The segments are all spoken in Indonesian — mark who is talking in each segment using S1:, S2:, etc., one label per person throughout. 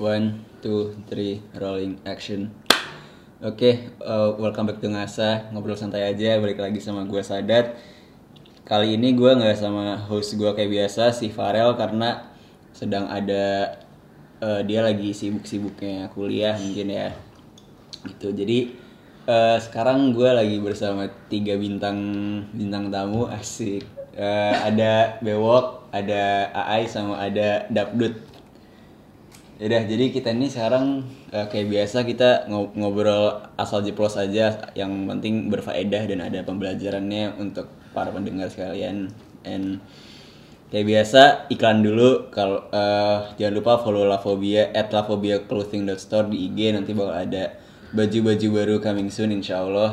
S1: One, two, three, rolling action. Oke, uh, welcome back to Ngasa. Ngobrol santai aja, balik lagi sama gue Sadat. Kali ini gue nggak sama host gue kayak biasa, si Farel Karena sedang ada, uh, dia lagi sibuk-sibuknya kuliah mungkin ya. Gitu, jadi uh, sekarang gue lagi bersama tiga bintang bintang tamu asik. Uh, Ada Bewok, ada Aai, sama ada Dapdut Yaudah, jadi kita ini sekarang eh, kayak biasa kita ngo- ngobrol asal jeplos aja, yang penting berfaedah dan ada pembelajarannya untuk para pendengar sekalian. And kayak biasa iklan dulu kalau eh, jangan lupa follow Lavobia at Lavobia Clothing Store di IG nanti bakal ada baju-baju baru coming soon insya Allah.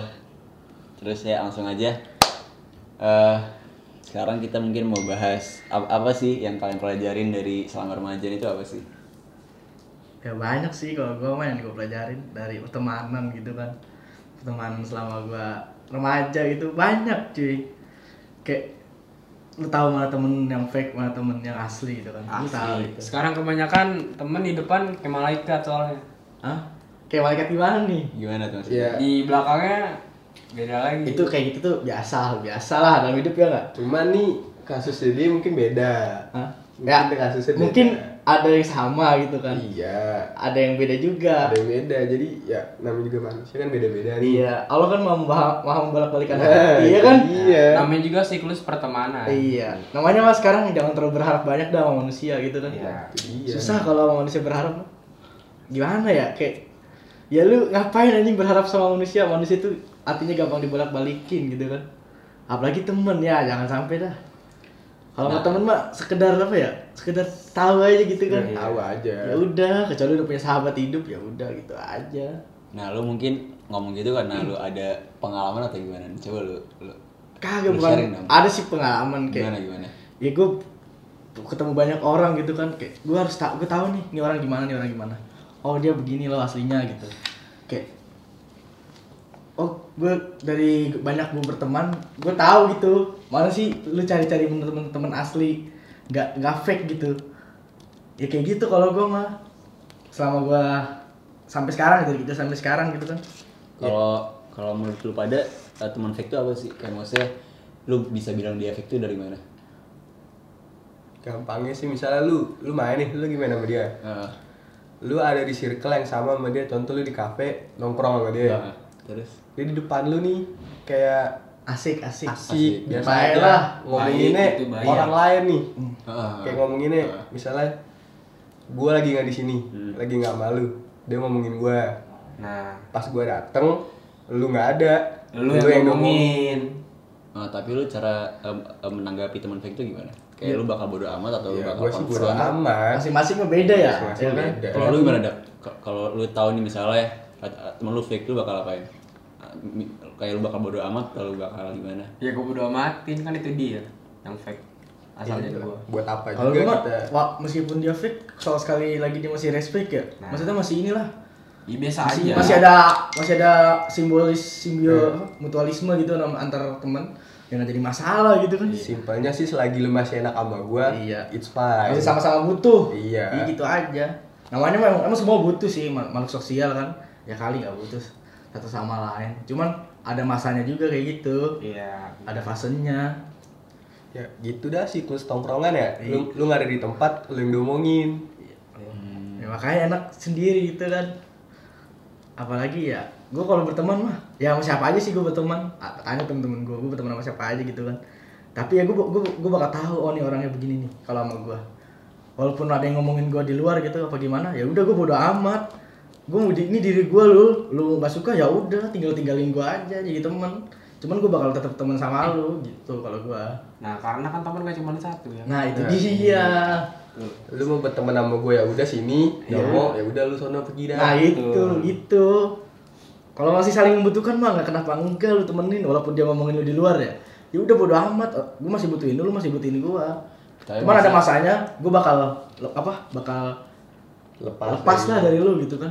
S1: Terus ya langsung aja. eh sekarang kita mungkin mau bahas ap- apa sih yang kalian pelajarin dari selama remaja itu apa sih?
S2: Ya banyak sih kalau gue yang gue pelajarin dari pertemanan gitu kan pertemanan selama gue remaja gitu banyak cuy kayak lu tahu mana temen yang fake mana temen yang asli gitu kan lu tahu
S3: Asli.
S2: itu
S3: Sekarang kebanyakan temen di depan kayak malaikat soalnya.
S2: Hah? kayak malaikat gimana nih
S1: Gimana tuh maksudnya?
S4: Iya.
S3: Di belakangnya beda lagi.
S2: itu kayak gitu tuh biasa biasa lah dalam hidup ya nggak
S4: Cuman nih kasusnya dia mungkin beda.
S2: Hah?
S4: Mungkin
S2: ya
S4: kasusnya beda.
S2: mungkin ada yang sama gitu kan
S4: Iya.
S2: ada yang beda juga
S4: Ada yang beda. Jadi ya namanya juga manusia kan beda-beda nih.
S2: iya Allah kan mau membah- mau membolak balikan
S4: Nah,
S2: iya kan
S4: Iya.
S3: Namanya juga siklus pertemanan.
S2: Iya, namanya mas sekarang jangan terlalu berharap banyak dah sama manusia gitu kan.
S3: Iya.
S4: Dia.
S2: Susah kalau sama manusia berharap. Gimana ya? Kayak ya lu ngapain anjing berharap sama manusia? Manusia itu artinya gampang dibolak-balikin gitu kan. Apalagi temen ya, jangan sampai dah. Kalau
S1: Nah.
S2: temen mah sekedar apa ya? Sekedar tahu aja gitu kan.
S4: Ya, tahu aja.
S2: Ya udah, kecuali udah punya sahabat hidup ya udah gitu aja.
S1: Nah, lu mungkin ngomong gitu karena lu ada pengalaman atau gimana? Coba lu, lu
S2: Kagak bukan. Ada sih pengalaman kayak
S1: gimana gimana?
S2: ya gue ketemu banyak orang gitu kan kayak gue harus tak gue tahu nih ini orang gimana nih orang gimana oh dia begini loh aslinya gitu kayak oh gue dari banyak gue berteman gue tahu gitu mana sih lu cari-cari temen asli nggak nggak fake gitu ya kayak gitu kalau gue mah selama gue sampai sekarang dari kita sampai sekarang gitu kan
S1: Kalau kalau menurut lu pada eh, teman fake itu apa sih? Kayak maksudnya lu bisa bilang dia fake itu dari mana?
S4: Gampangnya sih misalnya lu lu main nih, lu gimana sama dia?
S1: Eh,
S4: Lu ada di circle yang sama sama dia, contoh lu di kafe nongkrong sama dia.
S1: eh, terus
S4: Dia di depan lu nih kayak
S2: asik asik
S4: asik, biasa
S2: Baik
S4: aja
S2: lah.
S4: ngomonginnya
S3: Baik, itu baik.
S4: orang lain nih.
S1: Heeh.
S4: kayak ngomonginnya misalnya gue lagi nggak di sini
S1: Hmm.
S4: lagi nggak malu dia ngomongin gue
S3: Nah,
S4: pas gue dateng lu nggak ada
S3: lu yang ngomongin.
S1: Eh, tapi lu cara em, em, menanggapi teman fake itu gimana? Kayak lu bakal bodo amat atau lu
S4: ya
S1: bakal
S4: gue sih bodo amat
S2: masing-masing mah beda ya
S4: Masing-masing
S2: ya kan?
S4: beda.
S1: Kalau lu gimana, Dak? Kalau lu tahu nih misalnya temen lu fake, lu bakal apain? Ah, Kayak lu bakal bodo amat atau lu bakal gimana?
S3: Ya gue bodo amatin kan itu dia yang fake. Asalnya
S4: Iya,
S3: gua.
S4: buat apa
S2: Kalau
S4: juga
S2: gue mah,
S4: kita
S2: wah, meskipun dia fake, kalau sekali lagi dia masih respect ya,
S3: Nah.
S2: maksudnya masih inilah,
S3: Ya biasa
S2: masih,
S3: aja.
S2: masih ada masih ada simbolis simbio apa, mutualisme gitu antar teman, yang jadi masalah gitu kan.
S4: simpelnya sih selagi lu masih enak sama gue
S2: Iya.
S4: it's fine
S2: Masih sama-sama butuh.
S4: Iya.
S2: Ya gitu aja. Namanya memang, emang semua butuh sih ma- makhluk sosial kan. Ya kali nggak butuh satu sama lain. Cuman ada masanya juga kayak gitu.
S3: Iya.
S2: Ada fasenya.
S4: ya gitu dah siklus tongkrongan ya
S2: Iya.
S4: lu lu nggak ada di tempat lu yang diomongin
S2: Ya, makanya enak sendiri gitu kan. Apalagi ya, gue kalau berteman mah, ya sama siapa aja sih gue berteman. Ah, Tanya temen-temen gue, gue berteman sama siapa aja gitu kan. Tapi ya gue gue gue bakal tahu oh nih orangnya begini nih kalau sama gue. Walaupun ada yang ngomongin gue di luar gitu apa gimana, ya udah gue bodo amat. Gue mau di, ini diri gue lu, lu nggak suka ya udah tinggal tinggalin gue aja jadi temen. Cuman gue bakal tetap temen sama lu gitu kalau gue.
S3: Nah, karena kan temen gak cuma satu ya.
S2: Nah itu
S4: Nah,
S2: dia.
S4: lu mau berteman sama gue ya udah sini
S2: Iya.
S4: mau ya udah lu sono pergi dah
S2: Nah itu, gitu. Kalau masih saling membutuhkan mah nggak kenapa enggak lu temenin walaupun dia ngomongin lu di luar ya. Ya udah bodo amat, gue masih butuhin lu, lu masih butuhin gua.
S1: Tapi
S2: Cuman ada
S1: masa-
S2: masanya, gue bakal apa? Bakal
S4: lepas
S2: lepas lah dari lu gitu kan.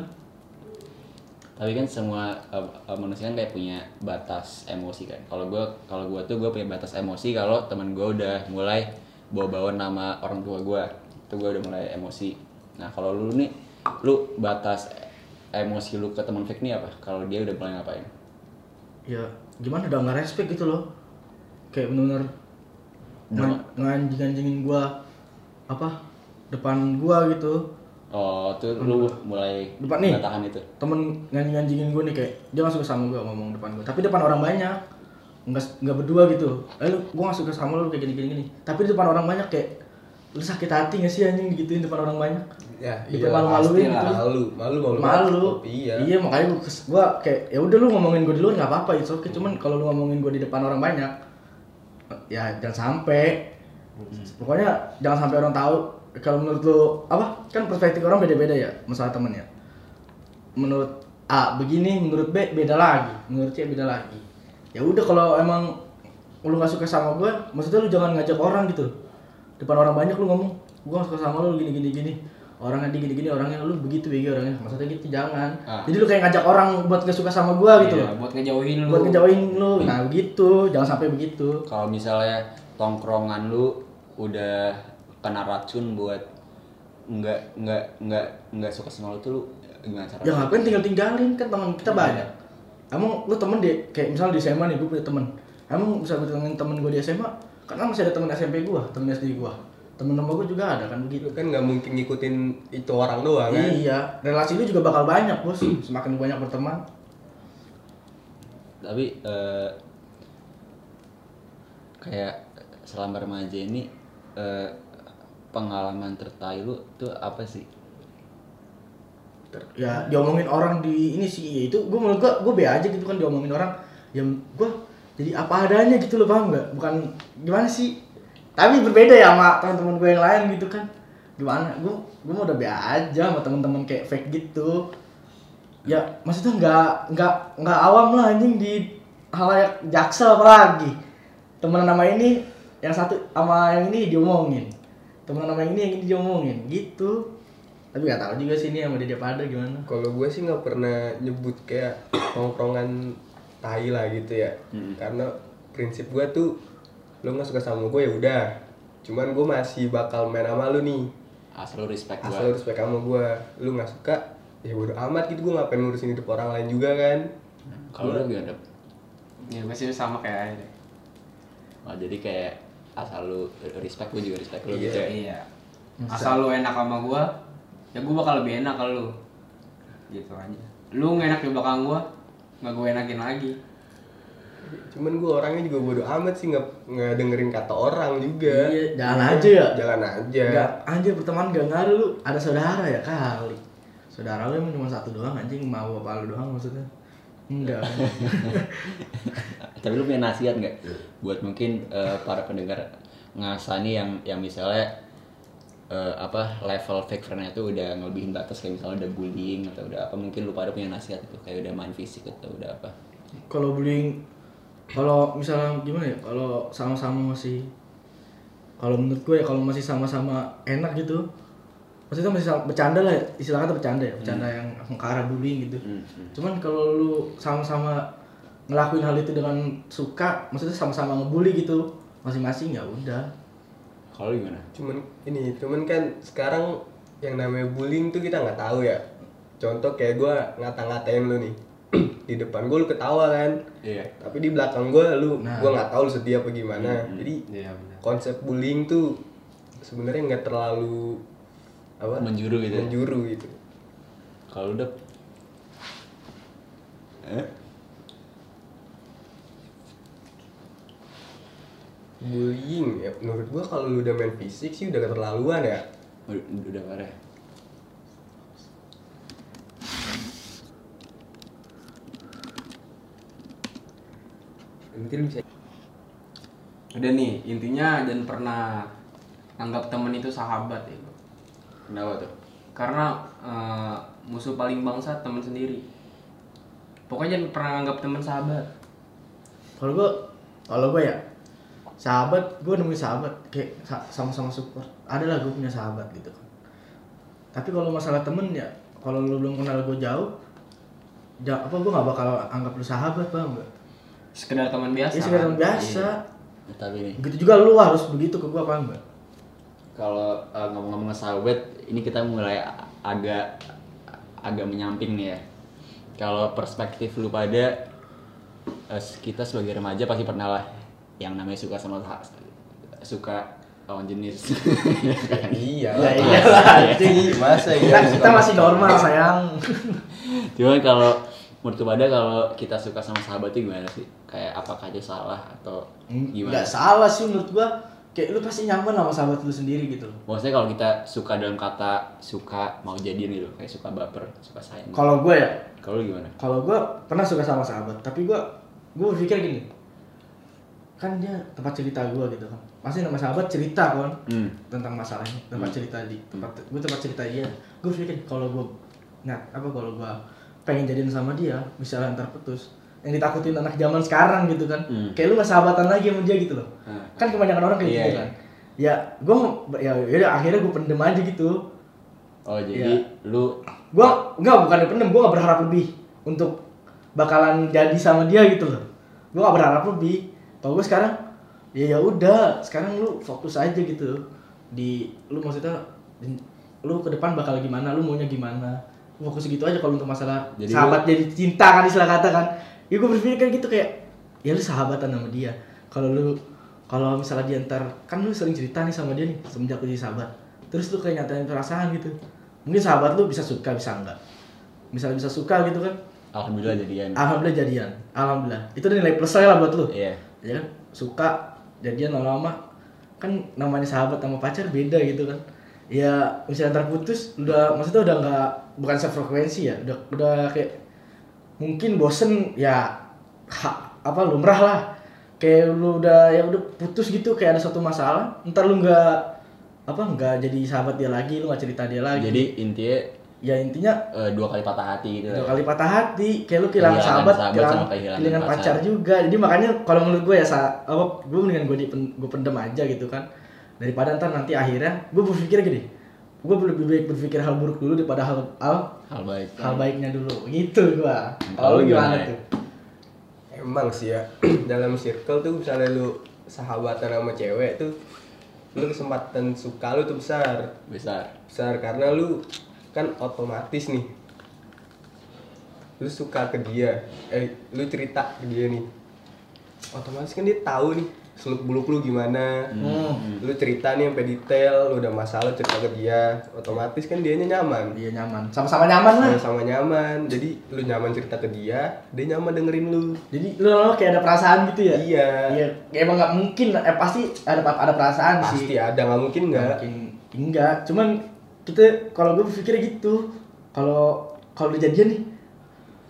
S1: Tapi kan semua eh, eh, manusia kan kayak punya batas emosi kan. Kalau gua kalau gua tuh gua punya batas emosi kalau teman gua udah mulai bawa-bawa nama orang tua gua. Itu gua udah mulai emosi. Nah, kalau lu nih lu batas emosi lu ke teman fake nih apa kalau dia udah mulai ngapain
S2: ya gimana udah nggak respect gitu loh kayak bener-bener
S1: Udah
S2: ngan- nganjing-nganjingin gua apa depan gua gitu
S1: oh tuh lu mulai
S2: Depan nih.
S1: tahan itu?
S2: temen nganjing-nganjingin gua nih kayak dia nggak suka sama gua ngomong depan gua. Tapi depan orang banyak. Nggak nggak berdua gitu. Eh lu gua nggak suka sama lu kayak gini gini. Gini tapi di depan orang banyak kayak lu sakit hati gak sih anjing? Digituin depan orang banyak.
S4: Ya,
S2: Di
S4: iya,
S2: malu-maluin gitu.
S4: Malu, malu, malu.
S2: malu.
S4: Iya.
S2: iya makanya gua, kes- gua kayak ya udah lu ngomongin gua di luar nggak apa-apa itu oke cuman kalau lu ngomongin gua di depan orang banyak ya jangan sampai. Pokoknya jangan sampai orang tahu kalau menurut lu apa? Kan perspektif orang beda-beda ya masalah temen ya. Menurut A begini menurut B beda lagi. Menurut C beda lagi. Ya udah kalau emang lu nggak suka sama gue maksudnya lu jangan ngajak orang gitu. Depan orang banyak lu ngomong gua nggak suka sama lu gini gini gini. Orangnya di gini gini orangnya lu begitu begitu orangnya. Maksudnya gitu jangan.
S1: Ah.
S2: jadi lu kayak ngajak orang buat gak suka sama gua gitu
S3: Iya,
S2: loh.
S3: buat ngejauhin lu.
S2: Buat ngejauhin lu. Nah begitu. Jangan sampai begitu.
S1: Kalau misalnya tongkrongan lu udah kena racun buat nggak nggak nggak nggak suka sama lu tuh lu gimana cara?
S2: Ya ngapain tinggal tinggalin kan teman kita banyak. Emang lu temen deh kayak misalnya di SMA nih gue punya temen. Emang bisa gue temenin temen gue di SMA karena masih ada temen SMP gue temen SD gue temen nama gue juga ada kan begitu.
S4: Kan nggak mungkin ngikutin itu orang doang kan?
S2: iya. Relasi lu juga bakal banyak bos. Semakin banyak berteman.
S1: Tapi eh, kayak selama remaja ini eh, pengalaman tertai lu tuh apa sih?
S2: Ya diomongin orang di ini sih ya itu gue menurut gue gue be aja gitu kan diomongin orang. Ya gue jadi apa adanya gitu loh paham nggak? Bukan gimana sih? Tapi berbeda ya sama teman-teman gue yang lain gitu kan. Gimana? Gue gue mau udah be aja sama teman-teman kayak fake gitu. Ya maksudnya nggak nggak nggak awam lah anjing di halayak jaksa apalagi. Temen nama ini yang satu sama yang ini diomongin yang ini yang ini diomongin gitu tapi gak tahu juga sih ini sama dia pada gimana
S4: Kalau gue sih nggak pernah nyebut kayak tongkrongan tai lah gitu ya. Karena prinsip gue tuh lu nggak suka sama gue ya udah. Cuman gue masih bakal main sama lu nih.
S1: asal lu respect
S4: Asal
S1: gua
S4: lu respect sama gue. Lu nggak suka ya bodo amat gitu gue ngapain ngurusin hidup orang lain juga kan.
S1: kalau lu gimana
S3: ya pasti sama kayak aja
S1: oh, jadi kayak asal lu respect gua juga respect lu
S4: Iya.
S1: gitu ya.
S3: Iya. Asal lu enak sama gua ya gua bakal lebih enak kalau lu. Gitu aja. Lu nggak enak di belakang gua nggak gue enakin lagi.
S4: Cuman gue orangnya juga bodo amat sih nggak nggak dengerin kata orang juga.
S2: iya jalan aja. Ya
S4: Jalan aja.
S2: Enggak, anjir berteman gak ngaruh lu. Ada saudara ya kali. Saudara lu emang cuma satu doang anjing mau apa lu doang maksudnya enggak.
S1: Tapi lu punya nasihat nggak? Buat mungkin eh, para pendengar ngasani yang yang misalnya eh, apa level fake friendnya tuh udah ngelebihin batas kayak misalnya udah bullying atau udah apa mungkin lu pada punya nasihat itu kayak udah main fisik atau udah apa?
S2: Kalau bullying kalau misalnya gimana ya? Kalau sama-sama masih kalau menurut gue ya kalau masih sama-sama enak gitu maksudnya masih bercanda lah istilah kata bercanda ya bercanda yang ke arah bullying gitu.
S1: Hmm, hmm.
S2: cuman kalau lu sama-sama ngelakuin hal itu dengan suka maksudnya sama-sama ngebully gitu masing-masing ya udah.
S1: Kalau gimana?
S4: Cuman ini cuman kan sekarang yang namanya bullying tuh kita nggak tahu ya. Contoh kayak gue ngata-ngatain lu nih di depan gue lu ketawa kan?
S1: Iya.
S4: Tapi di belakang gue lu
S2: Nah.
S4: gue nggak tahu lu sedih apa gimana. Jadi
S3: iya benar.
S4: konsep bullying tuh sebenarnya nggak terlalu apa
S1: Menjuru gitu ya?
S4: menjuru gitu
S1: kalau udah eh?
S4: bullying ya menurut gue kalau lu udah main fisik sih udah keterlaluan ya
S1: udah, udah parah
S4: mungkin bisa
S3: udah nih intinya jangan pernah anggap temen itu sahabat ya.
S1: Kenapa tuh?
S3: Karena eh, musuh paling bangsa teman sendiri. Pokoknya jangan pernah anggap teman sahabat.
S2: Kalau gue kalau gue ya sahabat gue nemuin sahabat kayak sa- sama-sama support. Ada lah gue punya sahabat gitu kan. Tapi kalau masalah temen ya kalau lu belum kenal gue jauh ja, apa gue nggak bakal anggap lu sahabat bang enggak
S3: sekedar teman biasa.
S2: Ya sekedar teman biasa.
S1: Nah, tapi nih
S2: begitu juga lu harus begitu ke gue apa enggak
S1: kalau eh, ngomong-ngomong sahabat ini kita mulai agak agak menyamping nih ya. Kalau perspektif lu pada eh, kita sebagai remaja pasti pernah lah yang namanya suka sama suka lawan jenis.
S4: iya
S2: Ya iyalah, anjing.
S4: masa
S2: Kita,
S4: iya
S2: kita masih normal sayang.
S1: Cuman kalau menurut lu pada kalau kita suka sama sahabat itu gimana sih? Kayak apakah dia salah atau gimana?
S2: Gak salah sih menurut gua. Kayak lu pasti nyaman sama sahabat lu sendiri gitu loh.
S1: Maksudnya kalau kita suka dalam kata suka mau jadian gitu, kayak suka baper, suka sayang.
S2: Kalau gue ya,
S1: Kalau gimana?
S2: kalau gue pernah suka sama sahabat, tapi gue gue berpikir gini, kan dia tempat cerita gue gitu kan. Pasti nama sahabat cerita kan
S1: Hmm.
S2: tentang masalahnya, tempat cerita di tempat gue tempat cerita dia. Gue berpikir kalau gue nggak apa kalau gue pengen jadian sama dia, misalnya ntar putus, yang ditakutin anak zaman sekarang gitu kan,
S1: Hmm.
S2: kayak lu gak sahabatan lagi sama dia gitu loh.
S1: Hmm.
S2: Kan kebanyakan orang kayak
S1: Iya,
S2: gitu
S1: iya.
S2: kan. Ya, gue ya yaudah akhirnya gue pendem aja gitu.
S1: Oh jadi lu
S2: gua enggak bukan pendem gua gak berharap lebih untuk bakalan jadi sama dia gitu loh gua gak berharap lebih kalau gua sekarang ya ya udah sekarang lu fokus aja gitu di lu maksudnya di- lu ke depan bakal gimana lu maunya gimana Lu fokus gitu aja kalau untuk masalah
S1: Jadi
S2: sahabat jadi cinta kan istilah kata kan ya gua berpikir kayak gitu kayak ya lu sahabatan sama dia. Kalau lu kalau misalnya dia ntar kan lu sering cerita nih sama dia nih semenjak lu jadi sahabat. Terus lu kayak nyatain perasaan gitu. Mungkin sahabat lu bisa suka bisa enggak? Misalnya bisa suka gitu kan?
S1: Alhamdulillah jadian.
S2: alhamdulillah jadian. Alhamdulillah. Itu udah nilai plus saya lah buat lu.
S1: Iya.
S2: ya kan? Suka jadian lama-lama. Kan namanya sahabat sama pacar beda gitu kan? Ya misalnya ntar putus udah maksudnya udah nggak bukan sefrekuensi ya udah udah kayak mungkin bosen ya ha- apa lumrah lah kayak lu udah ya udah putus gitu kayak ada satu masalah ntar lu nggak apa nggak jadi sahabat dia lagi lu nggak cerita dia lagi
S1: Jadi intinya
S2: ya intinya
S1: eh, dua kali patah hati gitu.
S2: dua kali patah hati kayak lu kehilangan sahabat,
S1: sahabat
S2: kehilangan,
S1: sama kehilangan
S2: kehilangan
S1: pacar.
S2: pacar. juga jadi makanya kalau menurut gue ya sa apa gue mendingan gue dipen, gue pendem aja gitu kan daripada ntar nanti akhirnya gue berpikir gini gue lebih baik berpikir hal buruk dulu daripada hal hal,
S1: Hal baik.
S2: hal baiknya dulu gitu gue
S1: Kalau
S2: gimana
S1: gimana ya?
S2: tuh
S4: emang sih ya dalam circle tuh misalnya lu sahabatan sama cewek tuh lu kesempatan suka lu tuh besar
S1: Besar.
S4: besar karena lu kan otomatis nih lu suka ke dia eh lu cerita ke dia nih otomatis kan dia tahu nih seluk beluk lu gimana?
S2: Hmm.
S4: lu cerita nih sampai detail lu udah masalah cerita ke dia otomatis kan dianya nyaman.
S2: Dia nyaman. Sama-sama nyaman lah.
S4: Sama-sama nyaman. Jadi lu nyaman cerita ke dia dia nyaman dengerin lu.
S2: Jadi lu lama kayak ada perasaan gitu ya?
S4: Iya.
S2: Iya. Kayak emang nggak mungkin eh pasti ada ada perasaan sih.
S4: Pasti ada. Nggak mungkin nggak?
S2: Mungkin. Enggak cuman kita kalau gue berpikir gitu. Kalau kalau udah jadian nih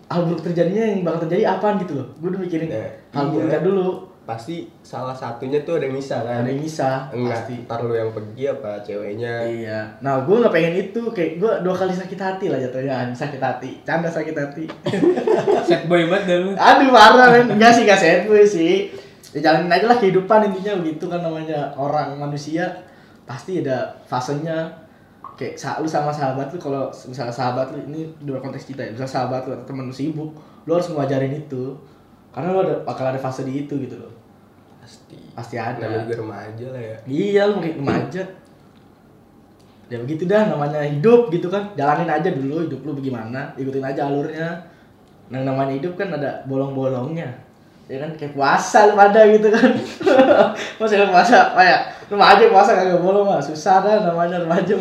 S2: hal buruk terjadinya yang bakal terjadi apaan gitu loh? Gue udah mikirin
S4: Nah,
S2: hal
S4: iya.
S2: buruknya dulu
S4: pasti salah satunya tuh ada yang bisa kan?
S2: Ada yang bisa
S4: enggak
S2: pasti.
S4: ntar lu yang pergi apa ceweknya.
S2: Iya. Nah gue nggak pengen itu kayak gue dua kali sakit hati lah jatuhnya sakit hati. Canda sakit hati.
S3: Set boy banget dah lu.
S2: aduh parah men. Enggak sih enggak sad gue sih. Ya jalanin aja lah kehidupan intinya begitu kan namanya orang manusia. Pasti ada fasenya. Kayak sa lu sama sahabat lu kalau misalnya sahabat lu ini di luar konteks kita ya misalnya sahabat lu atau temen lu sibuk lu harus ngajarin itu karena lu ada bakal ada fase di itu gitu loh.
S4: Pasti.
S2: Pasti ada.
S4: Namanya juga remaja lah ya.
S2: Iya lu makin remaja. Ya begitu dah namanya hidup gitu kan. Jalanin aja dulu hidup lu bagaimana ikutin aja alurnya. Nah namanya hidup kan ada bolong-bolongnya. Ya kan kayak puasa lu pada gitu kan. Masa lu puasa apa ya? Remaja puasa kagak bolong mah. Susah dah namanya remaja.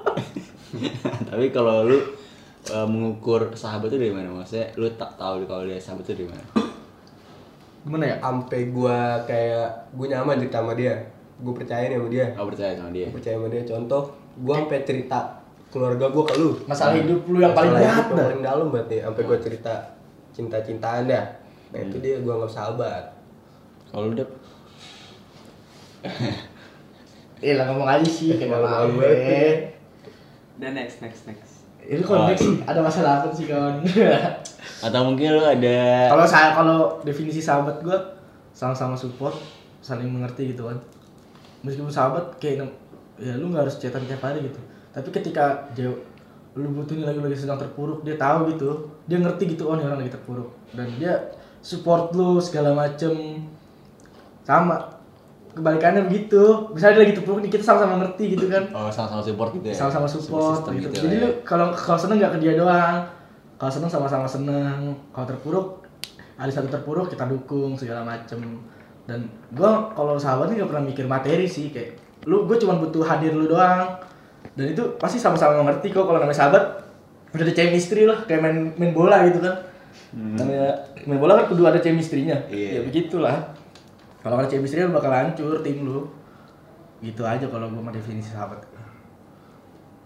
S1: Tapi kalau lu eh, mengukur sahabat itu dari mana? Maksudnya lu tak tahu kalau dia sahabat itu dari mana?
S2: gimana ya?
S4: Sampai gua kayak gua nyaman cerita sama dia. Gua percaya nih sama dia.
S1: Gak percaya sama dia.
S4: Gua percaya sama dia. Contoh gua sampai cerita keluarga gua ke lu.
S2: Masalah hidup lu yang paling berat
S4: yang
S2: dah.
S4: paling dalam banget nih sampai gua cerita cinta-cintaan dah. Nah itu dia gua anggap sahabat.
S1: Kalau lu udah
S2: eh lah ngomong aja sih.
S4: Banget ya.
S3: Dan next next next.
S2: Itu konteks sih ada masalah apa sih kawan
S1: atau mungkin lu ada
S2: kalau saya kalau definisi sahabat gue sama-sama support saling mengerti gitu kan meskipun sahabat kayak ya lu nggak harus chatan tiap hari gitu. Tapi ketika dia lu butuh nih lagi lagi sedang terpuruk dia tahu gitu. Dia ngerti gitu oh nih orang lagi terpuruk. Dan dia support lu segala macem. Sama kebalikannya begitu misalnya dia lagi terpuruk nih kita sama-sama ngerti gitu kan
S1: Oh, sama-sama support gitu ya.
S2: sama-sama support
S1: system
S2: gitu.
S1: lah
S2: Jadi
S1: ya.
S2: lu kalau kalau seneng gak ke dia doang. Kalau seneng sama-sama seneng. Kalau terpuruk ada satu terpuruk kita dukung segala macem. Dan gua kalau sahabat nih gak pernah mikir materi sih kayak lu gue cuma butuh hadir lu doang. Dan itu pasti sama-sama mengerti kok kalau namanya sahabat udah ada chemistry lah kayak main main bola gitu kan. Namanya main bola kan kudu ada chemistry-nya.
S1: Iya.
S2: Ya begitulah. Kalau ada chemistry lu bakal hancur tim lu. Gitu aja kalau gua mau definisi sahabat.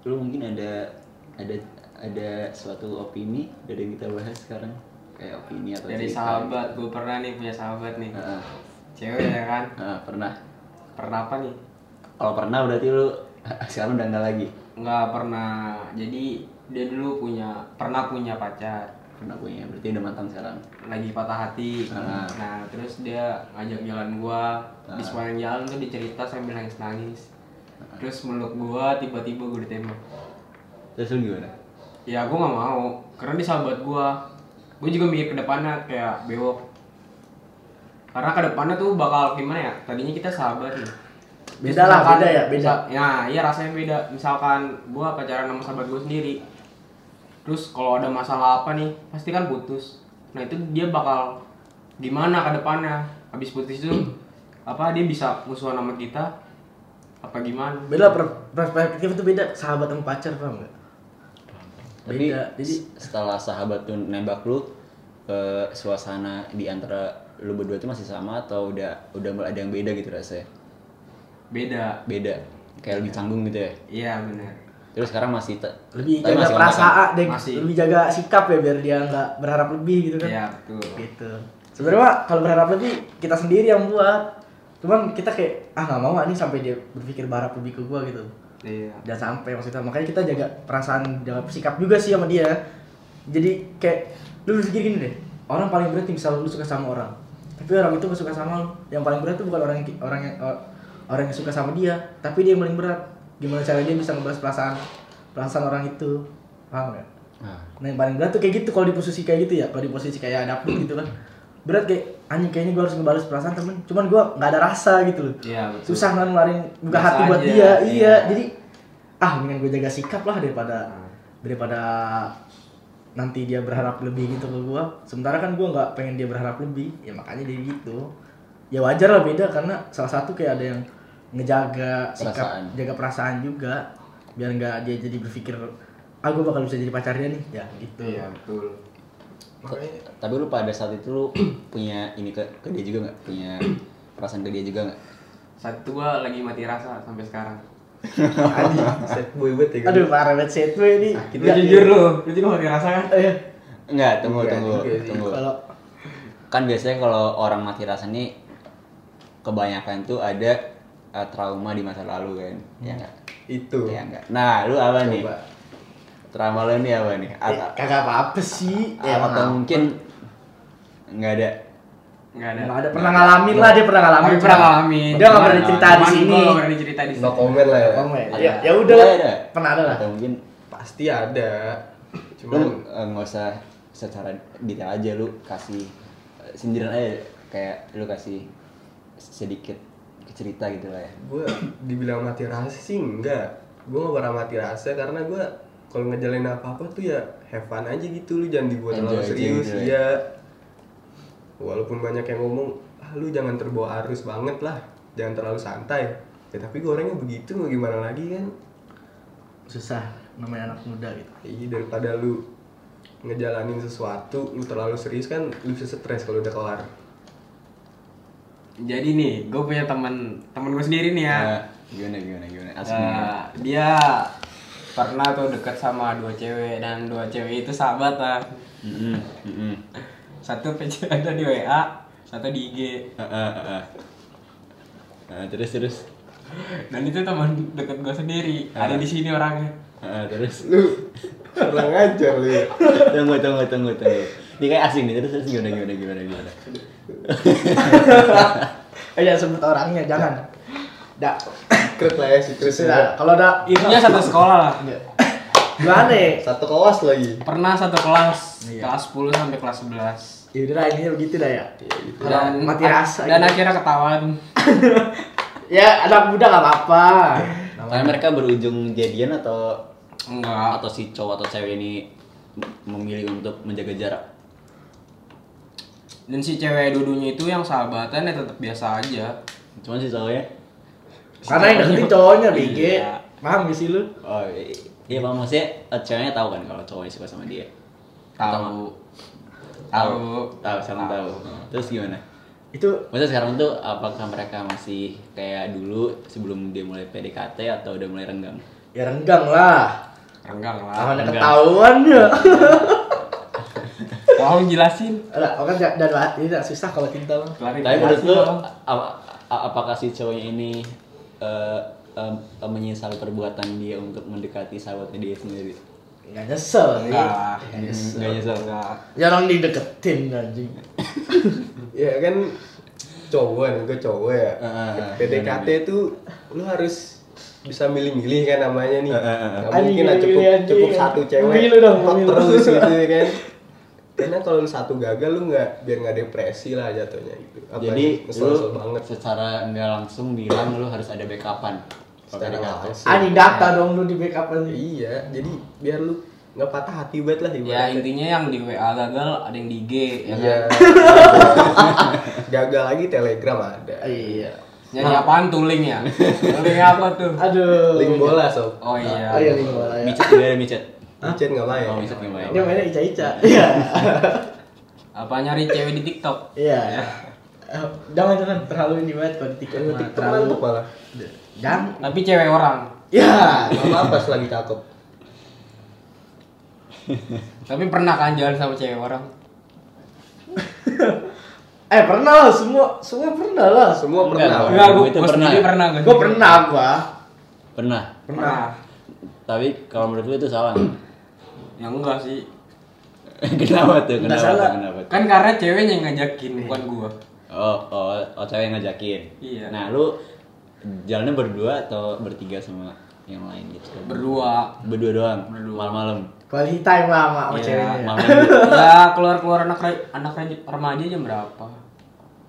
S1: Lu mungkin ada ada ada suatu opini dari yang kita bahas sekarang kayak opini atau
S3: Dari
S1: cerita.
S3: sahabat, gue pernah nih punya sahabat nih.
S1: Heeh.
S3: Cewek ya kan?
S1: Heeh, pernah.
S3: Pernah apa nih?
S1: Kalau pernah berarti lu sekarang udah enggak lagi.
S3: Nggak pernah. Jadi dia dulu punya pernah punya pacar.
S1: Pernah punya, berarti udah mantan sekarang.
S3: lagi patah hati.
S1: Ah.
S3: nah terus dia ngajak jalan gua. Di
S1: Ah.
S3: sepanjang jalan tuh dicerita sambil nangis nangis terus meluk gua tiba-tiba gua ditembak.
S1: Terus lu gimana?
S3: ya gua nggak mau karena dia sahabat gua. Gua juga mikir ke depannya kayak bewok. Karena ke depannya tuh bakal gimana ya? Tadinya kita sahabat nih.
S2: Beda lah, beda ya, beda.
S3: ya iya rasanya beda. Misalkan gua pacaran sama sahabat gua sendiri terus kalau ada masalah apa nih pasti kan putus nah itu dia bakal gimana ke depannya habis putus itu apa dia bisa musuhan sama kita apa gimana
S2: Beda per- perspektif itu beda sahabat sama pacar paham nggak?
S1: Tapi
S2: Beda. Jadi
S1: setelah sahabat tuh nembak lu eh, suasana di antara lu berdua itu masih sama atau udah udah mulai ada yang beda gitu rasanya?
S3: beda
S1: Beda. Kayak lebih canggung gitu ya.
S3: iya benar
S1: Terus sekarang masih te-
S2: lebih
S1: tapi
S2: jaga
S1: masih kan?
S2: perasaan deh,
S3: Masih.
S2: lebih jaga sikap ya biar dia nggak berharap lebih gitu kan?
S3: iya betul
S2: Gitu. Sebenarnya Pak, kalau berharap lebih kita sendiri yang buat. Cuman kita kayak ah nggak mau ah, nih sampai dia berpikir berharap lebih ke gua gitu.
S3: iya
S2: Jangan sampai maksudnya makanya kita jaga perasaan jaga sikap juga sih sama dia. Jadi kayak lu pikir gini deh, orang paling berat misal lu suka sama orang, tapi orang itu gak suka sama lu. Yang paling berat tuh bukan orang yang orang yang orang yang suka sama dia, tapi dia yang paling berat. Gimana cara dia bisa ngebahas perasaan perasaan orang itu, paham gak?
S1: Ah,
S2: Nah yang paling berat tuh kayak gitu kalau di posisi kayak gitu ya, kalau di posisi kayak ada Abdul gitu kan. Berat kayak anjing kayaknya gue harus ngebales perasaan temen, cuman gue nggak ada rasa gitu loh.
S3: iya betul
S2: Susah kan ngeluarin buka
S3: Biasa
S2: hati buat
S3: aja,
S2: dia,
S3: iya.
S2: iya. Jadi ah mendingan gue jaga sikap lah daripada
S3: Hmm.
S2: daripada nanti dia berharap lebih gitu ke gue. Sementara kan gue nggak pengen dia berharap lebih, ya makanya dia gitu. Ya wajar lah beda karena salah satu kayak ada yang ngejaga sikap,
S1: Perasaan.
S2: jaga perasaan juga biar nggak dia jadi berpikir ah gue bakal bisa jadi pacarnya nih ya gitu
S3: iya betul
S4: Makanya
S1: tapi lu pada saat itu lu punya ini ke, ke dia juga nggak? Punya perasaan ke dia juga nggak?
S3: saat itu gua lagi mati rasa sampai sekarang
S4: Adi, set boy banget ya
S2: aduh parah banget set gue ini
S3: Lu jujur lu, lu juga mati rasa kan?
S2: eh,
S1: Enggak, tunggu
S4: Enggak
S1: tunggu
S4: juga
S1: tunggu.
S2: kalau
S1: Kan biasanya kalau orang mati rasa nih kebanyakan tuh ada eh, trauma di masa lalu kan. Ya enggak?
S4: Itu.
S1: Ya enggak. Nah, lu apa nih?
S4: Coba.
S1: Trauma lu nih apa nih?
S2: eh,
S1: Atau,
S2: kagak apa-apa sih ya,
S1: atau mungkin enggak ada.
S3: Enggak ada.
S2: Nggak ada pernah ngalamin lah dia pernah ngalamin
S3: pernah ngalamin.
S2: dia nggak pernah cerita di sini
S3: Gua nggak pernah cerita di sini.
S4: No comment lah ya.
S2: Ya ya udah pernah ada lah
S1: Atau mungkin
S4: Pasti ada.
S1: lu
S4: Cuman
S1: eh, nggak usah secara detail aja lu kasih eh, sindiran aja kayak lu kasih sedikit cerita gitu lah ya.
S4: gue dibilang mati rasa sih enggak. Gue gak pernah mati rasa karena gue kalau ngejalanin apa-apa tuh ya have fun aja gitu lu jangan dibuat
S1: Enjoy
S4: terlalu serius
S1: ya.
S4: ya. Walaupun banyak yang ngomong, ah lu jangan terbawa arus banget lah, jangan terlalu santai. Ya tapi gue orangnya begitu mau gimana lagi kan?
S2: susah namanya anak muda gitu
S4: Iya daripada lu ngejalanin sesuatu lu terlalu serius kan lu bisa stres kalau udah kelar.
S3: Jadi nih, gue punya teman teman gue sendiri nih ya.
S1: Nah, gimana gimana gimana asli?
S3: Nah, dia pernah tuh deket sama dua cewek dan dua cewek itu sahabat lah.
S1: Mm-mm, mm-mm.
S3: Satu PC ada di WA, satu di IG.
S1: Ah, ah, ah, ah. Ah, terus terus
S3: Dan itu teman deket gue sendiri. Ada di sini orangnya.
S1: Ah, terus
S4: Lu kurang ajar lu. ya.
S1: tunggu tunggu tunggu tunggu ini kayak asing nih terus terus gimana gimana gimana gimana
S2: eh jangan sebut orangnya jangan Dak.
S4: Secret lah ya, secret
S2: Sudah, kalau ada
S3: Intinya satu sekolah lah.
S2: gimana ya?
S4: Satu kelas lagi.
S3: Pernah satu kelas,
S2: Iya.
S3: kelas 10 sampai kelas 11.
S2: Ya udah lah, ini begitu dah ya. Kalau
S3: Dan
S2: mati rasa
S3: dan
S2: gitu.
S3: akhirnya ketahuan.
S2: Ya anak muda gak apa-apa.
S1: Karena mereka berujung jadian atau
S3: Enggak.
S1: atau si cowok atau cewek ini memilih untuk menjaga jarak.
S3: Dan si cewek dudunya itu yang sahabatan ya tetap biasa aja.
S1: Cuman si cowoknya
S2: Karena yang deketin cowoknya BG.
S3: Iya.
S2: Paham gak sih lu?
S1: Oh iya bang maksudnya eh, ceweknya tahu kan kalau cowoknya suka sama dia.
S3: Tahu. Tahu.
S1: Tahu sama tahu. Terus gimana?
S2: Itu
S1: Maksudnya sekarang tuh apakah mereka masih kayak dulu sebelum dia mulai PDKT atau udah mulai renggang?
S2: ya renggang lah.
S3: Enggak lah.
S1: Renggang.
S2: ketahuan ya.
S3: Tolong jelasin.
S2: Alah, kan dan hati tidak susah kalau cinta mah.
S1: Tapi menurut lu apakah si cowoknya ini eh, em, em, menyesal perbuatan dia untuk mendekati sahabatnya dia sendiri?
S2: Enggak nyesel sih.
S3: Enggak.
S2: Nggak nyesel.
S1: Enggak nyesel.
S3: Enggak.
S2: Ya orang dideketin anjing.
S4: ya kan cowok nih gue cowok ya
S1: Ah, ah,
S4: PDKT itu lu harus bisa milih-milih kan namanya nih
S1: Ah, ah, ah.
S4: Nggak mungkin lah cukup
S2: milih,
S4: cukup satu cewek
S2: Pemilu dong,
S4: terus gitu ya kan karena kalau lu satu gagal lu nggak biar nggak depresi lah jatuhnya gitu Apa
S1: Jadi lu
S4: banget
S1: secara nggak langsung bilang lu harus ada backupan.
S4: Secara langsung
S2: Anjing data dong lu di backup anjing.
S4: iya jadi biar lu nggak patah hati banget lah
S3: Ya
S4: ibaratnya.
S3: intinya yang di WA gagal ada yang di IG ya
S4: iya
S3: kan.
S4: gagal lagi telegram ada
S2: Iya.
S3: Nyari apaan tuh link ya? link apa tuh?
S2: Aduh.
S4: link bola sob
S3: Oh iya.
S2: Oh iya link bola ya.
S1: Micet juga ada micet.
S4: Micet nggak main
S1: Oh, micet nggak main.
S2: Dia mainnya ica-ica. Iya.
S3: Apa nyari cewek di TikTok?
S2: Iya. Eh, Jangan jangan terlalu ini banget kalau di TikTok mah
S4: TikTok
S2: terlalu.
S4: malah
S2: Jangan.
S3: Tapi cewek orang.
S2: Ya.
S4: nggak apa-apa selagi cakep
S3: Tapi pernah kan jalan sama cewek orang?
S2: Eh pernah lah semua semua pernah lah.
S4: semua
S1: Enggak,
S4: pernah
S3: Enggak, gua,
S1: itu pernah.
S3: pernah gua
S2: Gue pernah gua.
S1: Pernah.
S2: Pernah.
S1: Tapi kalau menurut lu itu salah.
S3: Ya enggak sih.
S1: kenapa tuh?
S2: Nggak
S1: Kenapa
S2: salah.
S1: tuh? Kenapa tuh?
S3: Kan karena ceweknya yang ngajakin, bukan gua.
S1: Oh, oh, oh cewek yang ngajakin.
S3: Iya.
S1: Nah, lu jalannya berdua atau bertiga sama yang lain gitu?
S3: Berdua.
S1: Berdua doang.
S3: Berdua.
S1: Malam-malam.
S2: Quality time lah sama,
S3: Iya,
S2: ceweknya.
S1: Malam.
S3: ya keluar-keluar anak anak re- remaja jam berapa?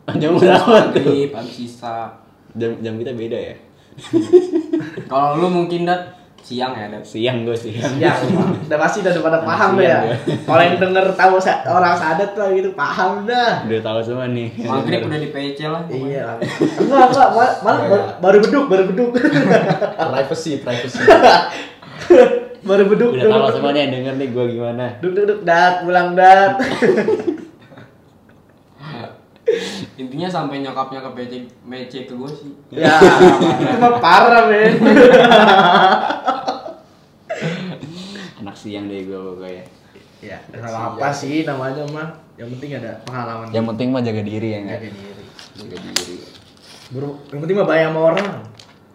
S1: jam berapa tuh?
S3: Habis sisa.
S1: Jam jam kita beda ya.
S3: Kalau lu mungkin dat siang ya.
S1: Siang gue siang.
S2: Ya, udah pasti udah pada paham
S1: Siang
S2: ya. Kalau yang denger tahu orang sadat lah gitu paham dah.
S1: Udah tahu semua nih.
S3: Maghrib udah di PC lah.
S2: Iya. lah. Enggak, enggak, malah, malah baru, beduk, baru beduk.
S4: privacy privacy
S2: baru beduk.
S1: Udah tahu semua nih yang denger nih gue gimana.
S2: Duk duk duk dat, pulang dat.
S3: Intinya sampai nyokapnya ke PC mece ke gua sih.
S2: ya, itu mah parah, men.
S1: Anak siang deh gue pokoknya.
S2: ya, salah apa sih namanya mah? Yang penting ada pengalaman.
S1: Yang penting mah jaga diri ya enggak?
S2: jaga diri.
S1: Jaga diri.
S2: Bro, yang penting mah bayar sama orang.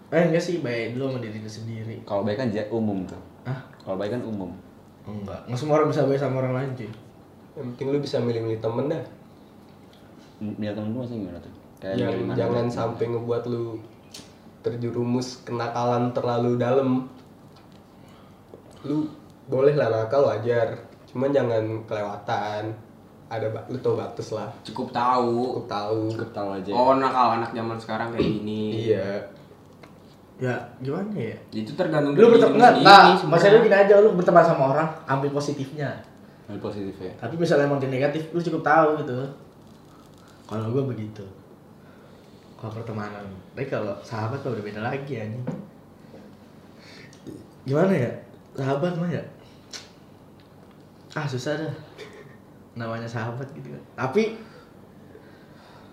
S2: Eh enggak sih, bayar dulu sama diri lu sendiri.
S1: Kalau baik kan umum tuh.
S2: Hah?
S1: Kalau baik kan umum.
S2: Enggak. Enggak semua orang bisa bayar sama orang lain, cuy.
S4: yang penting lu bisa milih-milih temen dah
S1: Dia temen lu masih gimana tuh? Kayak
S4: yang
S1: gimana?
S4: jangan sampai ngebuat lu terjerumus kenakalan terlalu dalam lu boleh lah nakal wajar cuman jangan kelewatan ada ba- lu tau batas lah
S3: Cukup tahu.
S4: cukup tahu
S1: Cukup tahu aja.
S3: Oh, nakal anak zaman sekarang kayak gini.
S4: iya
S2: Ya, gimana ya?
S3: Itu tergantung
S2: Lu
S3: dari
S2: berteman
S3: sebenarnya.
S2: maksudnya lu gini aja lu berteman sama orang, ambil positifnya.
S1: Hal positif ya.
S2: Tapi misalnya emang dia negatif, lu cukup tahu gitu. Kalau gua begitu. Kalau pertemanan, tapi kalau sahabat mah udah beda lagi anjing. Gimana ya? Sahabat mah ya. Ah, susah dah. Namanya sahabat gitu kan. Tapi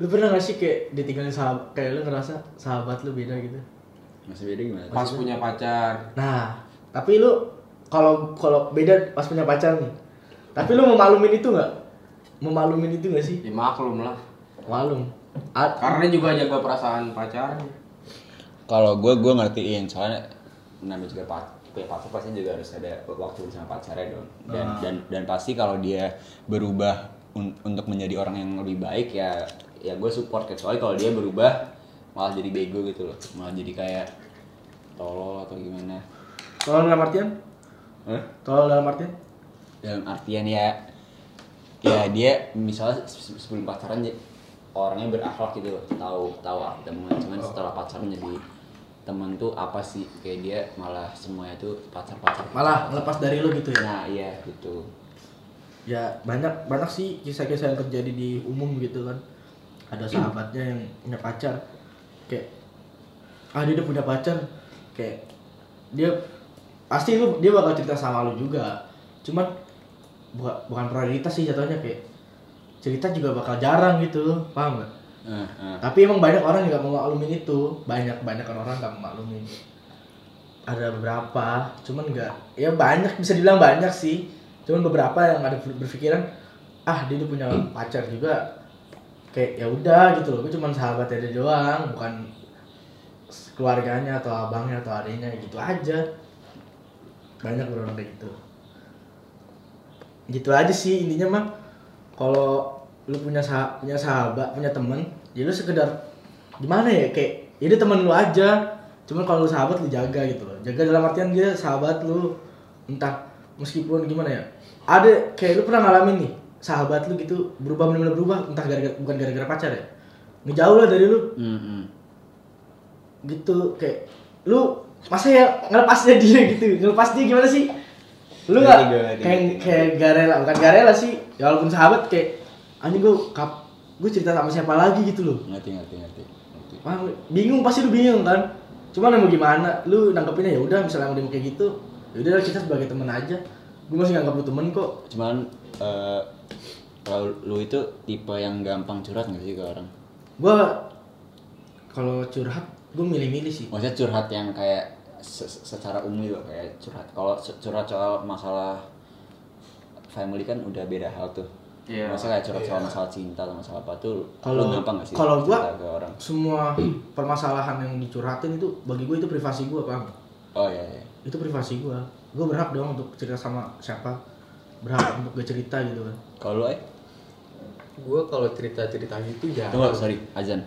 S2: lu pernah gak sih kayak ditinggalin sahabat kayak lu ngerasa sahabat lu beda gitu?
S1: Masih beda gimana?
S3: Pas punya pacar.
S2: Nah, tapi lu kalau kalau beda pas punya pacar nih. Tapi lu memaklumin itu nggak? Memaklumin itu nggak sih?
S3: Ya maklum lah.
S2: Maklum. A-
S3: Karena juga jaga perasaan pacarnya.
S1: Kalau gue gue ngertiin soalnya namanya juga pa punya pacar pasti juga harus ada waktu sama pacarnya dong dan
S2: Ah.
S1: dan dan pasti kalau dia berubah un- untuk menjadi orang yang lebih baik ya ya gue support kecuali kalau dia berubah malah jadi bego gitu loh malah jadi kayak tolol atau gimana
S2: Tolong dalam artian?
S1: Hah?
S2: Tolong dalam artian?
S1: dalam artian ya ya dia misalnya se- se- sebelum pacaran orangnya berakhlak gitu loh tahu tahu teman cuman setelah pacaran jadi teman tuh apa sih? Kayak dia malah semuanya tuh pacar pacar
S2: malah ngelepas dari lo gitu ya?
S1: Nah iya gitu.
S2: Ya banyak banyak sih kisah-kisah yang terjadi di umum gitu kan. Ada sahabatnya yang punya pacar kayak ah dia udah punya pacar. Kayak dia pasti lu dia bakal cerita sama lu juga. Cuman bukan bukan prioritas sih jatuhnya kayak cerita juga bakal jarang gitu paham gak?
S1: Nah, nah.
S2: tapi emang banyak orang yang gak mau maklumin itu. Banyak banyak orang gak mau maklumin. Ada beberapa cuman nggak ya banyak bisa dibilang banyak sih. Cuman beberapa yang ada berpikiran ah dia punya pacar juga. Kayak ya udah gitu loh. Gue cuman sahabatnya dia doang bukan keluarganya atau abangnya atau adiknya gitu aja. Banyak orang kayak gitu. Gitu aja sih intinya mah kalau lu punya sah punya sahabat punya temen ya lu sekedar gimana ya kayak ini temen lu aja. Cuman kalau lu sahabat lu jaga gitu loh. Jaga dalam artian dia sahabat lu. Entah meskipun gimana ya ada kayak lu pernah ngalamin nih sahabat lu gitu berubah benar-benar berubah entah gara-gara bukan gara-gara pacar ya. Ngejauh lah dari lu.
S1: Hmm, hmm.
S2: gitu kayak lu masa ya ngelepasnya dia gitu? Ngelepas dia gimana sih? Lu nggak kayak kayak gak rela bukan gak rela sih ya walaupun sahabat kayak anjing gue kap gue cerita sama siapa lagi gitu loh.
S1: Ngerti ngerti ngerti ngerti.
S2: Wah, bingung pasti lu bingung kan? Cuman mau gimana? Lu nanggepinnya ya udah misalnya udah kayak gitu ya udah kita sebagai temen aja. Gue masih nganggap lu temen kok.
S1: Cuman eh, kalau lu itu tipe yang gampang curhat nggak sih ke orang?
S2: Gue kalau curhat gue milih-milih sih.
S1: Maksudnya curhat yang kayak se- se- secara umum gitu kayak curhat. Kalau curhat soal masalah family kan udah beda hal tuh.
S3: Iya.
S1: maksudnya kayak curhat soal masalah cinta atau masalah apa tuh
S2: kalau
S1: gampang gak sih
S2: kalau gua
S1: ke orang?
S2: semua permasalahan yang dicurhatin itu bagi gue itu privasi gue paham?
S1: Oh iya iya.
S2: Itu privasi gue gue berhak dong untuk cerita sama siapa. Berhak untuk gue cerita gitu kan.
S1: Kalau eh?
S4: Gue kalau cerita cerita gitu ya.
S1: Tunggu sorry. Azan.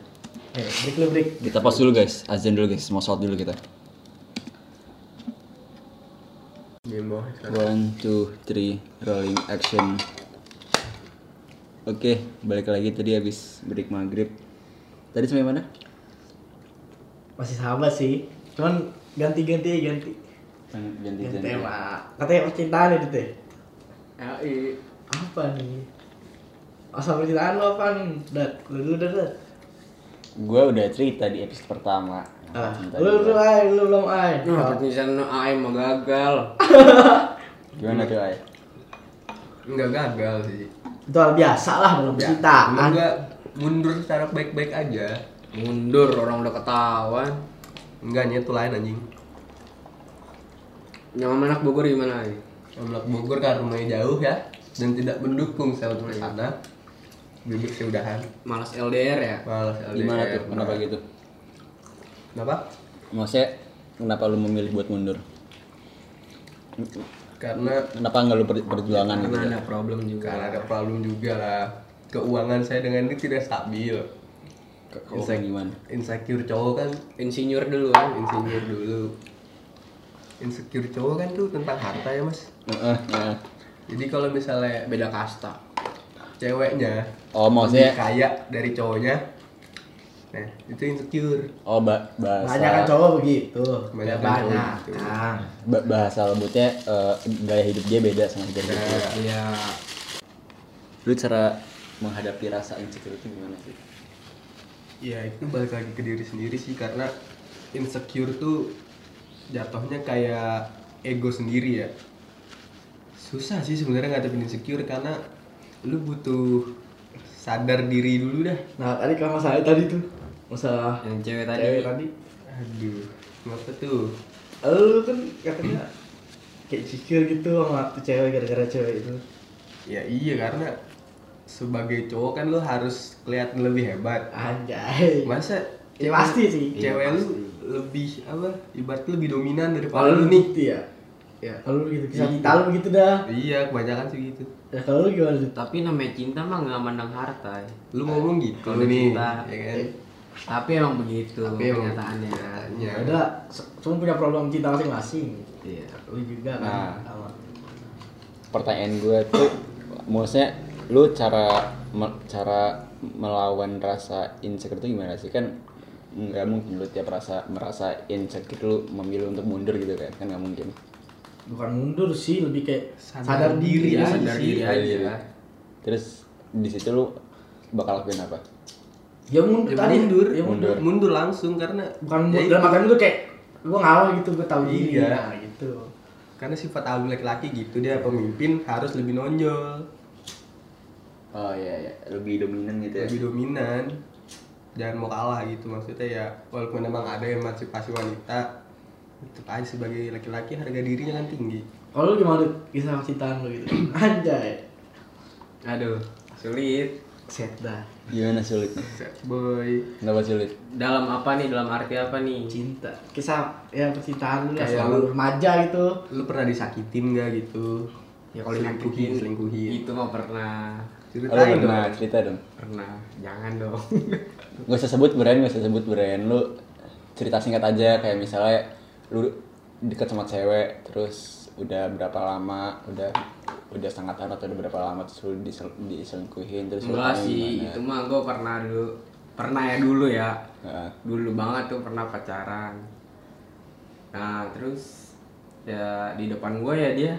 S2: Eh break lu break.
S1: Kita pause dulu guys. Azan dulu guys. Mau sholat dulu kita
S4: Game
S1: one two three rolling action. Oke balik lagi tadi habis break maghrib. Tadi sampai mana?
S2: Masih sahabat sih. Cuman ganti-ganti ganti.
S1: Ganti
S2: ganti
S1: ganti
S2: tema. Katanya percintaan itu teh
S3: LI
S2: apa nih? Asal percintaan lo apa nih? Dat lu dulu dat dat
S1: gue udah cerita di episode pertama
S2: ah, lu lu ay lu belum ay
S3: Nah, perpisahan AM mah gagal.
S1: gimana tuh ay
S4: Enggak gagal sih.
S2: itu biasa lah dalam
S4: Ya,
S2: percintaan
S4: emang gua mundur secara baik-baik aja.
S3: Mundur orang udah ketahuan.
S4: Enggak nyet tuh lain anjing.
S3: Nyaman anak Bogor gimana nih?
S4: Amlak Bogor karena rumahnya jauh ya dan tidak mendukung saya untuk ke sana. Bibir seudahan.
S3: Malas LDR ya?
S4: Malas LDR.
S1: gimana tuh kenapa gitu
S4: Kenapa?
S1: maksudnya kenapa lu memilih buat mundur
S4: Karena
S1: kenapa nggak lu per- perjuangan gitu
S3: Karena
S1: ya?
S3: ada problem juga.
S4: karena ada problem juga lah. Keuangan saya dengan ini tidak stabil.
S1: Ke- keuangan gimana
S4: Insecure cowok kan
S3: Insinyur dulu kan?
S4: insinyur dulu. Insecure cowok kan tuh tentang harta ya mas. Jadi kalau misalnya
S3: Beda kasta.
S4: ceweknya
S1: oh maksudnya
S4: lebih kaya dari cowoknya, nah itu insecure.
S1: oh ba- bahasa
S2: banyak kan cowok begitu
S4: Banyak cowok
S2: banyak
S4: gitu.
S2: kan
S1: ba- bahasa lembutnya eh, gaya hidup dia beda sama gaya hidup
S4: Nah,
S1: lu.
S3: Iya.
S1: lu cara menghadapi rasa insecure itu gimana sih
S4: ya itu balik lagi ke diri sendiri sih karena insecure tuh jatuhnya kayak ego sendiri ya. Susah sih sebenarnya ngadepin insecure karena lu butuh sadar diri dulu dah.
S2: nah tadi kalau masalah tadi tuh masalah
S3: Yang cewek tadi.
S2: cewek tadi
S4: Aduh, ngapa tuh?
S2: lu kan katanya kayak cikir gitu sama tuh cewek gara-gara cewek itu
S4: Ya iya karena sebagai cowok kan lu harus kelihatan lebih hebat.
S2: anjay
S4: Masa
S2: Ya, pasti sih.
S4: Cewek
S3: Iya,
S4: lu
S3: pasti.
S4: lebih apa? Ibarat lebih dominan daripada
S2: kalau
S4: lu
S2: lu
S4: nih.
S2: gitu ya ya kalau lu gitu kisah
S4: Iya.
S2: cinta lu begitu dah
S4: Iya, kebanyakan sih gitu.
S2: ya kalau lu gimana
S3: Tapi namanya cinta mah nggak mandang harta. ya.
S4: Lu ngomong gitu
S3: Kalau
S4: nih,
S3: cinta.
S4: ya kan?
S3: Tapi emang begitu
S4: Tapi emang-
S3: kenyataannya.
S4: Ya.
S2: ya udah se- semua punya problem cinta masing-masing
S3: Iya.
S2: lu juga kan
S1: Nah.
S2: sama
S1: pertanyaan gue tuh maksudnya lu cara me- cara melawan rasa insecure itu gimana sih kan nggak mungkin lu tiap rasa merasa insecure lu memilih untuk mundur gitu kan kan nggak mungkin
S2: bukan mundur sih lebih kayak
S4: Sadar
S2: sadar, diri,
S4: diri
S2: aja
S3: sadar
S2: sih
S3: diri aja.
S1: terus di situ lu bakal lakuin apa
S2: ya mundur
S4: Ya
S2: tadi
S4: mundur,
S2: ya mundur.
S4: Mundur. Langsung karena
S2: bukan
S4: ya
S2: mundur
S4: itu.
S2: dalam artian itu kayak gue ngalah gitu gue tahu diri.
S4: Iya.
S2: nah gitu.
S4: Karena sifat alum laki-laki gitu dia pemimpin harus lebih nonjol.
S1: Oh iya iya. Lebih dominan gitu ya?
S4: Lebih dominan. Jangan mau kalah gitu maksudnya ya walaupun memang ada emansipasi wanita tetap aja sebagai laki-laki harga dirinya kan tinggi.
S2: Kalau lu gimana kisah cintaan lu gitu. Anjay.
S3: Aduh, sulit.
S2: Set dah.
S1: Gimana sulitnya
S4: Sad boy.
S1: Kenapa sulit?
S3: Dalam apa nih? Dalam arti apa nih?
S2: cinta. Kisah ya percintaan lu lah
S4: Kayak
S2: selalu
S4: lu-
S2: remaja gitu.
S4: Lu pernah disakitin gak gitu?
S3: Ya kalau
S4: selingkuhin.
S3: disakitin,
S4: selingkuhin.
S3: Itu mah pernah.
S1: lu
S4: ceritain
S1: pernah
S4: dong.
S1: cerita dong.
S3: Pernah. Jangan dong.
S1: gak usah sebut brand gak usah sebut brand. Lu cerita singkat aja. Kayak misalnya lu deket sama cewek terus udah berapa lama? Udah udah sangat atau udah berapa lama terus lu disel- diselingkuhin terus
S3: Enggak sih,
S1: gimana.
S3: itu mah gue pernah dulu. Pernah ya dulu ya.
S1: Heeh.
S3: Dulu banget tuh pernah pacaran. Nah, terus ya di depan gue ya dia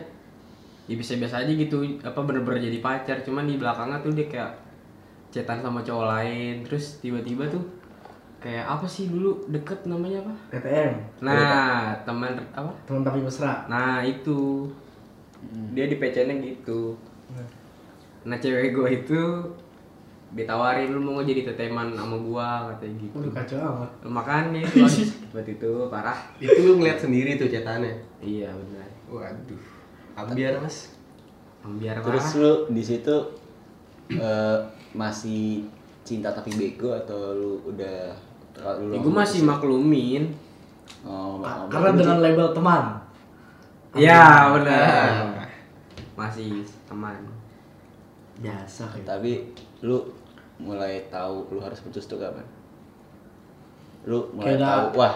S3: ya biasa-biasa aja gitu apa bener-bener jadi pacar cuman di belakangnya tuh dia kayak cetan sama cowok lain terus tiba-tiba tuh kayak apa sih dulu deket namanya apa
S2: TTM
S3: nah teman apa
S2: teman tapi mesra
S3: nah itu dia di PC-nya gitu. Nah cewek gue itu ditawarin lu mau nggak jadi teteman sama gua katanya gitu.
S2: Udah kacau amat.
S3: Makanya itu banget itu parah.
S4: Itu lu ngeliat sendiri tuh cetannya
S3: iya benar.
S4: Waduh. Ambiar mas.
S3: Biar
S1: terus
S3: parah
S1: lu di situ eh, masih cinta tapi bego atau lu udah lu
S3: ya, gue masih maklumin.
S1: Oh,
S2: Ka- karena dengan label teman
S3: Iya benar. Masih teman.
S2: Biasa kayak
S1: tapi lu mulai tahu lu harus putus tuh kapan? Lu mulai
S2: Kayak udah-
S1: tahu wah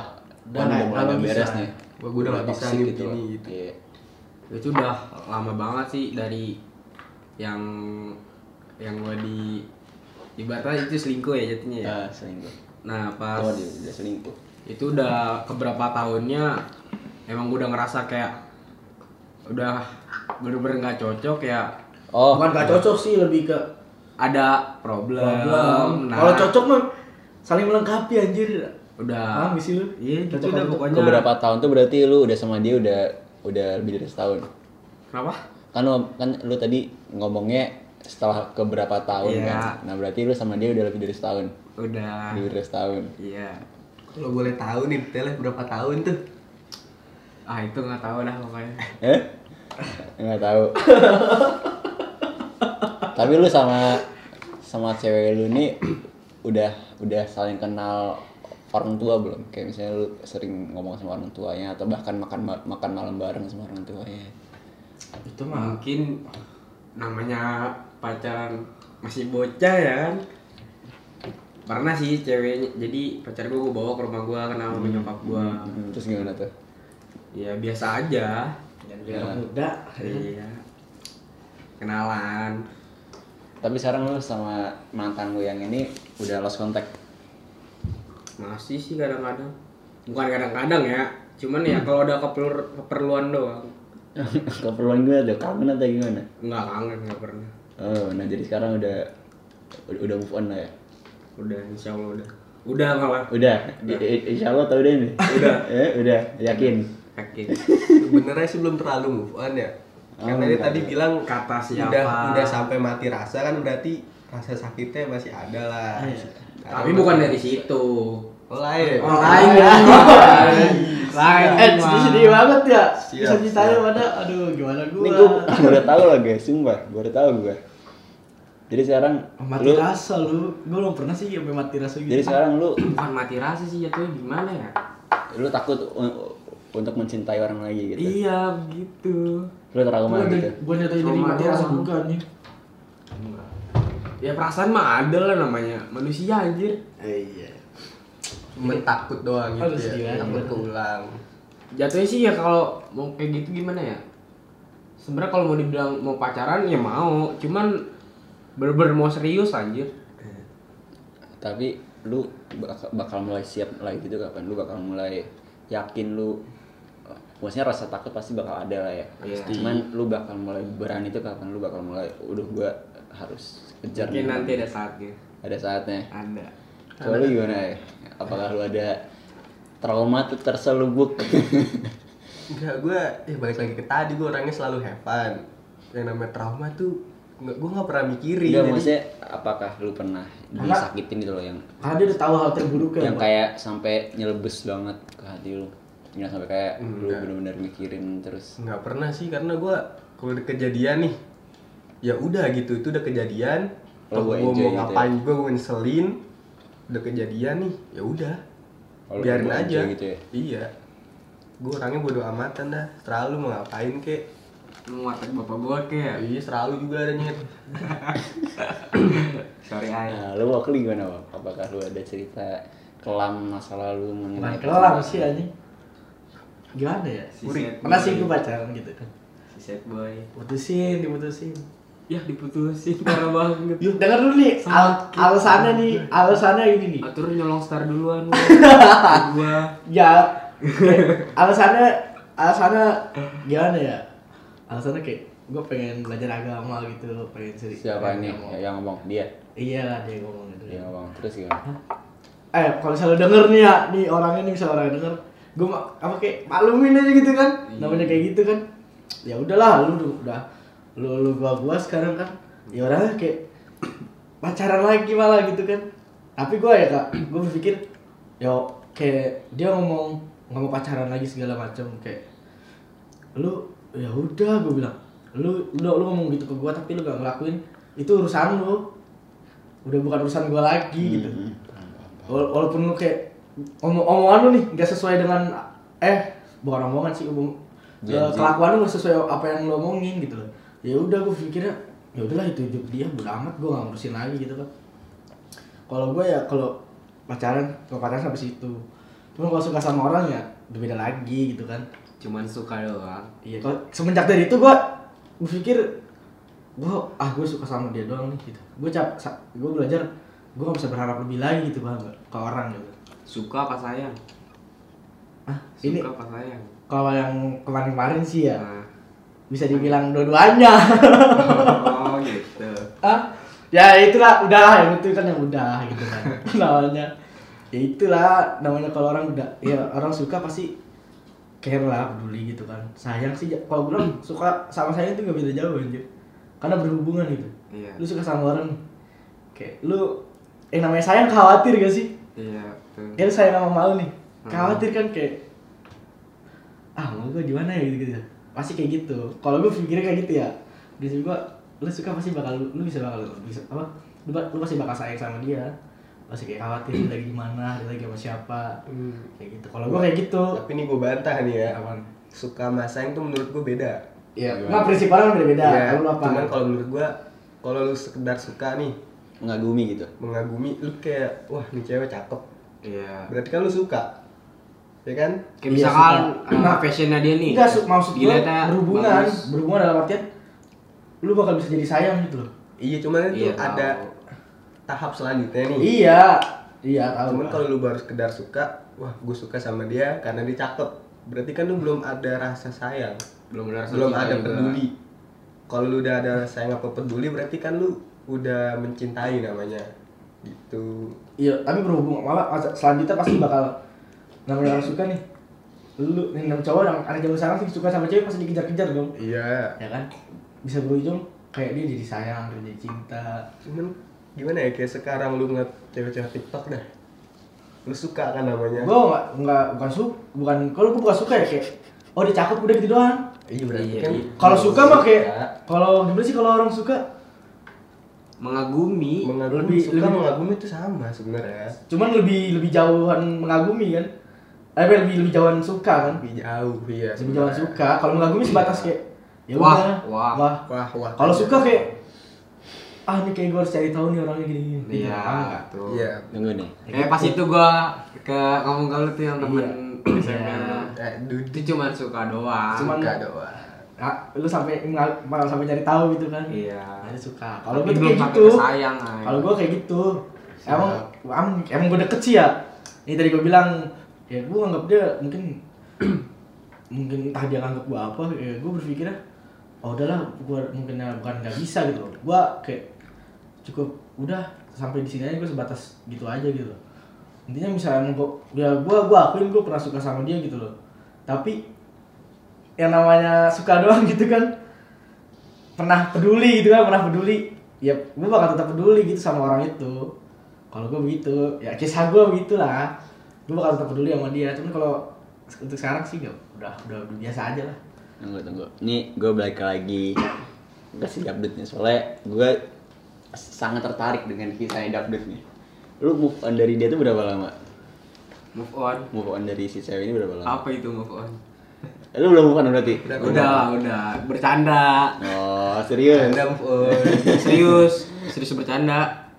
S2: udah
S1: udah, mulai nggak beres
S2: bisa.
S1: nih.
S4: Gua udah nggak bisa
S1: loh.
S4: begini, gitu.
S1: Iya.
S3: itu udah lama banget sih dari yang yang gue di ibaratnya itu selingkuh ya jatuhnya ya?
S1: Ah, selingkuh.
S3: Nah pas
S1: oh dia udah selingkuh.
S3: itu udah keberapa tahunnya emang gue udah ngerasa kayak udah bener-bener nggak cocok ya.
S1: Oh.
S2: Bukan gak cocok sih lebih ke
S3: ada problem,
S2: problem.
S3: Nah,
S2: kalau cocok mah saling melengkapi anjir.
S3: Udah.
S2: Paham gak sih lu?
S3: Iya gitu
S2: Cocok
S3: udah pokoknya.
S1: Keberapa tahun tuh berarti lu udah sama dia udah udah lebih dari setahun?
S3: Kenapa?
S1: Kan lu, kan lu tadi ngomongnya setelah keberapa tahun
S3: Iya.
S1: kan? Nah berarti lu sama dia udah lebih dari setahun?
S3: Udah.
S1: Lebih dari setahun.
S3: Iya.
S4: Kalau boleh tahu nih detailnya berapa tahun tuh
S3: ah itu nggak tahu dah pokoknya.
S1: Eh? Nggak tahu. Tapi lu sama sama cewek lu nih udah udah saling kenal orang tua belum? Kayak misalnya lu sering ngomong sama orang tuanya atau bahkan makan ma- makan malam bareng sama orang tuanya?
S2: Itu mah
S3: mungkin namanya pacaran masih bocah ya kan? Pernah sih ceweknya jadi pacar gue gue bawa ke rumah gue kenal sama nyokap gue
S1: Hmm, terus gimana tuh
S3: ya biasa aja.
S2: Yang biar muda.
S3: Iya. Kenalan.
S1: Tapi sekarang lu sama mantan lu yang ini udah lost contact?
S3: Masih sih kadang-kadang. Bukan kadang-kadang ya cuman ya kalau ada keperlu- keperluan doang.
S1: Keperluan gue ada kangen atau gimana?
S3: Nggak kangen nggak pernah.
S1: Oh nah jadi sekarang udah udah, move on lah ya?
S3: Udah insya allah udah. Udah malah.
S1: Udah? Insya Allah tau deh nih udah. Eh, udah yakin
S3: yakin
S4: sebenarnya sih belum terlalu move on ya. Karena dia tadi bilang
S3: Kata siapa?
S4: udah udah sampai mati rasa kan berarti rasa sakitnya masih ada lah.
S3: Tapi bukan dari situ.
S4: Oh lain
S3: Oh, lain ya. Lain.
S2: eh sedih sedih banget ya. Bisa ceritanya
S4: siap.
S2: pada aduh gimana gua?
S1: Ini gue baru tahu lah guys. Sumpah baru tahu gue jadi sekarang
S2: mati
S1: lu
S2: rasa lu. Gua belum pernah sih sampai mati rasa gitu.
S1: jadi sekarang lu
S3: Bukan mati rasa sih jatuhnya gimana ya?
S1: lu takut untuk mencintai orang lagi gitu.
S3: Iya begitu.
S1: lu trauma
S2: gua
S1: gitu?
S2: gua nyatain jadi
S3: Trauma
S2: mati rasa bukan nih
S3: Ya perasaan mah ada lah namanya. Manusia anjir.
S2: eh, iya.
S4: Cuma takut doang gitu
S2: sedih
S4: ya. takut keulang
S3: Jatuhnya sih ya kalau mau kayak gitu gimana ya? Sebenarnya kalau mau dibilang mau pacaran ya mau, cuman bener-bener mau serius anjir.
S1: tapi lu bakal, bakal mulai siap lagi gitu kapan? Lu bakal mulai yakin lu maksudnya rasa takut pasti bakal ada lah ya
S3: Iya.
S1: cuman lu bakal mulai berani itu kapan lu bakal mulai udah gua harus kejar
S3: Mungkin
S1: nih."
S3: nanti ada saatnya.
S1: ada saatnya
S3: Ada.
S1: kalau lu gimana ya apakah lu ada trauma tuh terselubuk
S4: Enggak, gue ya balik lagi ke tadi gue orangnya selalu have fun. Yang namanya trauma tuh nggak gue nggak pernah mikirin.
S1: Enggak
S4: jadi-
S1: maksudnya apakah lu pernah disakitin gitu loh yang
S2: Karena dia udah tahu hal terburuknya.
S1: yang
S2: Pak.
S1: kayak sampai nyelebes banget ke hati lu nggak sampai kayak lu
S4: Enggak.
S1: bener-bener mikirin terus
S4: nggak pernah sih karena gue kalau kejadian nih ya udah gitu itu udah kejadian kalau
S1: gua
S4: gue mau
S1: gitu
S4: ngapain gue gue ngeselin udah kejadian nih ya udah
S1: lu
S4: biarin aja
S1: gitu ya?
S4: iya gue orangnya bodo amatan dah terlalu mau ngapain kek
S3: Lu ngatek bapak gua kayak.
S4: iya selalu juga ada nyet
S3: Sorry ay.
S1: nah lu wakil gimana Wak? apakah lu ada cerita kelam masa lalu mengenai
S2: kelam sih anjing. Gimana ya?
S3: Si
S4: Uri,
S2: Pernah sih gue pacaran gitu kan.
S3: Si sad boy.
S2: Putusin, diputusin.
S3: Ya diputusin parah banget.
S2: Yuk, denger dulu nih, al alasannya nih, alasannya ini nih.
S3: Atur nyolong star duluan gua.
S2: Ya, alasannya, alasannya gimana ya? Alasannya kayak gue pengen belajar agama gitu, pengen seri.
S1: siapa
S2: pengen
S1: ini
S2: ngomong.
S1: yang ngomong dia
S2: Iya, dia ngomong gitu.
S1: dia ngomong terus gimana
S2: Eh, kalau misalnya denger nih ya, nih orangnya nih misalnya orangnya denger, gue apa kayak maklumin aja gitu kan, namanya kayak gitu kan. Ya udahlah, lu udah- udah, lu lu gua gua sekarang kan, ya orangnya kayak pacaran lagi malah gitu kan. Tapi gue ya kak, gue berpikir, yo kayak dia ngomong nggak mau pacaran lagi segala macam kayak, lu ya udah gue bilang, lu lu lu ngomong gitu ke gue tapi lu gak ngelakuin itu urusan lu, udah bukan urusan gue lagi gitu.
S1: Hmm.
S2: Wala- walaupun lu kayak omong omongan lu nih nggak sesuai dengan eh bukan omongan sih omong
S1: Janji.
S2: kelakuan lu nggak sesuai apa yang lu omongin gitu loh. Ya udah gue pikirnya ya udahlah itu hidup dia bodo amat gue nggak ngurusin lagi gitu kan kalau gue ya kalau pacaran kalau pacaran sampai situ. Cuma kalau suka sama orang ya udah beda lagi gitu kan.
S3: Cuman suka doang.
S2: iya kalau semenjak dari itu gue berpikir gue ah gue suka sama dia doang nih gitu. Gue cap gue belajar gue gak bisa berharap lebih lagi gitu bang ke orang gitu
S3: Suka apa sayang?
S2: ah
S3: Suka
S2: ini
S3: apa sayang?
S2: kalau yang kemarin-kemarin sih ya
S3: Nah.
S2: bisa dibilang dua-duanya
S3: Oh gitu.
S2: ah ya itulah udah yang itu kan yang udah gitu kan namanya ya itulah namanya kalau orang udah ya orang suka pasti care lah peduli gitu kan sayang sih kalau gue bilang suka sama sayang itu gak beda jauh anjir karena berhubungan gitu
S3: Iya.
S2: lu suka sama orang kayak lu yang namanya sayang khawatir gak sih
S3: Iya,
S2: ya lu sayang sama malu nih.
S3: Hmm.
S2: khawatir kan kayak ah mau gue di mana ya? Gitu gitu pasti kayak gitu. Kalau gue pikirnya kayak gitu ya di gue lu suka pasti bakal lu, lu bisa bakal bisa apa lu, lu pasti bakal sayang sama dia. Pasti kayak khawatir dia lagi di mana dia lagi sama siapa. Kayak gitu. Kalau gue kayak gitu.
S4: Tapi ini gue bantah nih ya.
S2: Apaan?
S4: suka sama sayang tuh menurut gue beda.
S2: Iya, nggak prinsip orang beda-beda.
S4: Iya,
S2: Kalau lu apa?
S4: cuman kalau menurut gue kalau lu sekedar suka nih
S1: mengagumi gitu.
S4: mengagumi lu kayak wah nih cewek cakep
S3: Iya.
S4: berarti kan lu suka ya kan
S3: Kayak
S2: Iya,
S3: misalkan
S2: suka.
S3: uh,
S2: Nah,
S3: fashionnya dia nih.
S2: Enggak, su- maksud gue berhubungan,
S3: bagus.
S2: berhubungan dalam artian lu bakal bisa jadi sayang gitu loh.
S4: iya cuman itu
S3: Iya,
S4: ada
S3: tahu.
S4: tahap selanjutnya nih
S2: Iya, iya tahu.
S4: cuman kalau lu baru sekedar suka wah gue suka sama dia karena dia cakep berarti kan lu belum ada rasa sayang
S3: belum ada rasa
S4: belum ada peduli kalau lu udah ada sayang apa peduli berarti kan lu udah mencintai namanya gitu
S2: Iya, tapi berhubung malah selanjutnya pasti bakal namanya orang suka nih. Lu nih enam cowok yang anak zaman sekarang sih suka sama cewek pasti dikejar-kejar dong.
S4: iya
S2: Ya kan? Bisa berujung kayak dia jadi sayang, dia jadi cinta.
S4: cuman gimana ya kayak sekarang lu ngeliat cewek-cewek tiktok dah lu suka kan namanya
S2: Gue nggak nggak bukan suka, bukan kalau gue bukan suka ya kayak oh dia cakep udah gitu doang.
S4: iya berarti
S3: Iya,
S4: kan
S3: iya.
S2: Kalau suka mah kayak kalau gimana sih kalau orang suka
S3: mengagumi.
S4: mengagumi
S2: Lebih-
S4: suka
S2: lebih-
S4: mengagumi itu sama sebenarnya
S2: cuman lebih lebih jauhan mengagumi kan eh lebih lebih jauhan suka kan
S4: lebih jauh iya
S2: lebih jauhan suka kalau mengagumi sebatas kayak ya
S3: Wah,
S2: udah
S3: wah.
S2: wah
S4: wah wah
S2: kalau suka kayak ah ini kayak gue harus cari tahu nih orangnya gini gini
S3: Iya,
S2: enggak.
S3: tuh.
S4: iya
S1: tunggu nih
S3: Kayak pas itu gua ke ngomong ke lu tuh yang temen
S2: Iya.
S3: SMP
S2: Iya.
S4: eh
S3: Itu cuma suka doang.
S2: Cuman-
S4: suka doang
S2: Nah, lu sampai malah sampai cari tahu gitu kan?
S3: Iya.
S2: nah, itu suka. Kalau gue
S3: belum
S2: kayak
S3: sampai
S2: gitu.
S3: sayang, ay.
S2: kalau gue kayak gitu. Emang
S4: Siap.
S2: emang, emang gue deket sih ya. Ini tadi gue bilang ya gue anggap dia mungkin mungkin entah dia nganggap gue apa ya gue berpikirnya oh udahlah gue mungkin bukan nggak bisa gitu loh. Gue kayak cukup udah sampai di sini aja gue sebatas gitu aja gitu. Loh intinya misalnya gue ya gue gue akuin gue pernah suka sama dia gitu loh. Tapi yang namanya suka doang gitu kan pernah peduli gitu kan pernah peduli ya gue bakal tetap peduli gitu sama orang itu kalau gue begitu ya kisah gue begitulah gue bakal tetap peduli sama dia cuman kalau untuk sekarang sih gak, udah udah biasa aja lah
S1: Tunggu tunggu. Ini gue balik lagi kasih update nih soalnya gue sangat tertarik dengan kisahnya update nih. Lu move on dari dia tuh berapa lama?
S3: Move on.
S1: Move on dari si cewek ini berapa lama?
S3: Apa itu move on?
S1: Lu belum move on berarti?
S4: Udah,
S3: Udah udah. Bercanda.
S1: Oh serius?
S4: Anda move on.
S3: Serius, serius bercanda.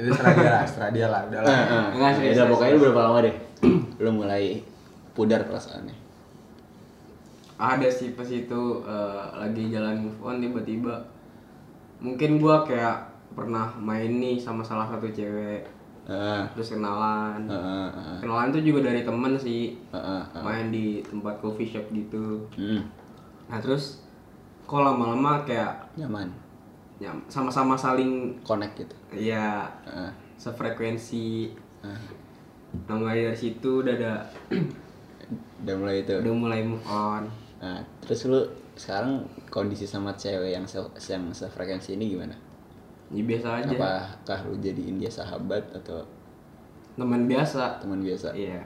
S4: Itu serah dia lah, serah dia lah, udah lah.
S1: Nah, nah.
S3: Enggak, serius,
S1: udah
S3: serius,
S1: pokoknya lu
S3: serius.
S1: berapa lama deh? lu mulai pudar perasaannya.
S3: Ada sih pas itu eh, lagi jalan move on tiba-tiba mungkin gua kayak pernah main nih sama salah satu cewek
S1: Heeh.
S3: terus kenalan
S1: Heeh, heeh,
S3: kenalan tuh juga dari temen sih
S1: heeh, heeh.
S3: main di tempat coffee shop gitu
S1: Hmm,
S3: nah terus kok lama-lama kayak
S1: nyaman,
S3: ya, sama-sama saling
S1: connect gitu.
S3: ya
S1: Heeh.
S3: sefrekuensi
S1: Heeh.
S3: nah mulai dari situ udah ada
S1: Udah mulai itu.
S3: udah mulai move on
S1: Nah, terus lu sekarang kondisi sama cewek yang se yang sefrekuensi ini gimana?
S3: Ya biasa aja
S1: Apakah lu jadiin dia sahabat atau
S3: teman biasa
S1: teman biasa?
S3: iya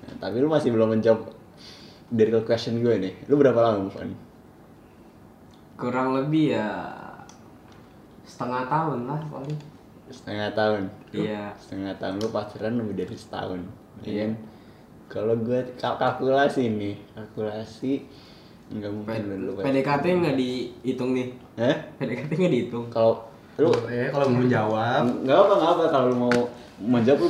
S1: Nah, tapi lu masih belum menjawab dari question gue nih. Lu berapa lama move on?
S3: kurang lebih ya setengah tahun lah paling
S1: Setengah tahun.
S3: iya
S1: Setengah tahun lu pacaran lebih dari setahun. Iya kan? Kalau gue kal- kalkulasi nih, kalkulasi nggak mungkin lu lu
S3: PDKT nggak dihitung nih
S1: Hah?
S3: PDKT nggak dihitung
S1: Kalau lu
S4: Boleh, kalau mau menjawab.
S1: nggak apa nggak apa kalau lu mau menjawab lu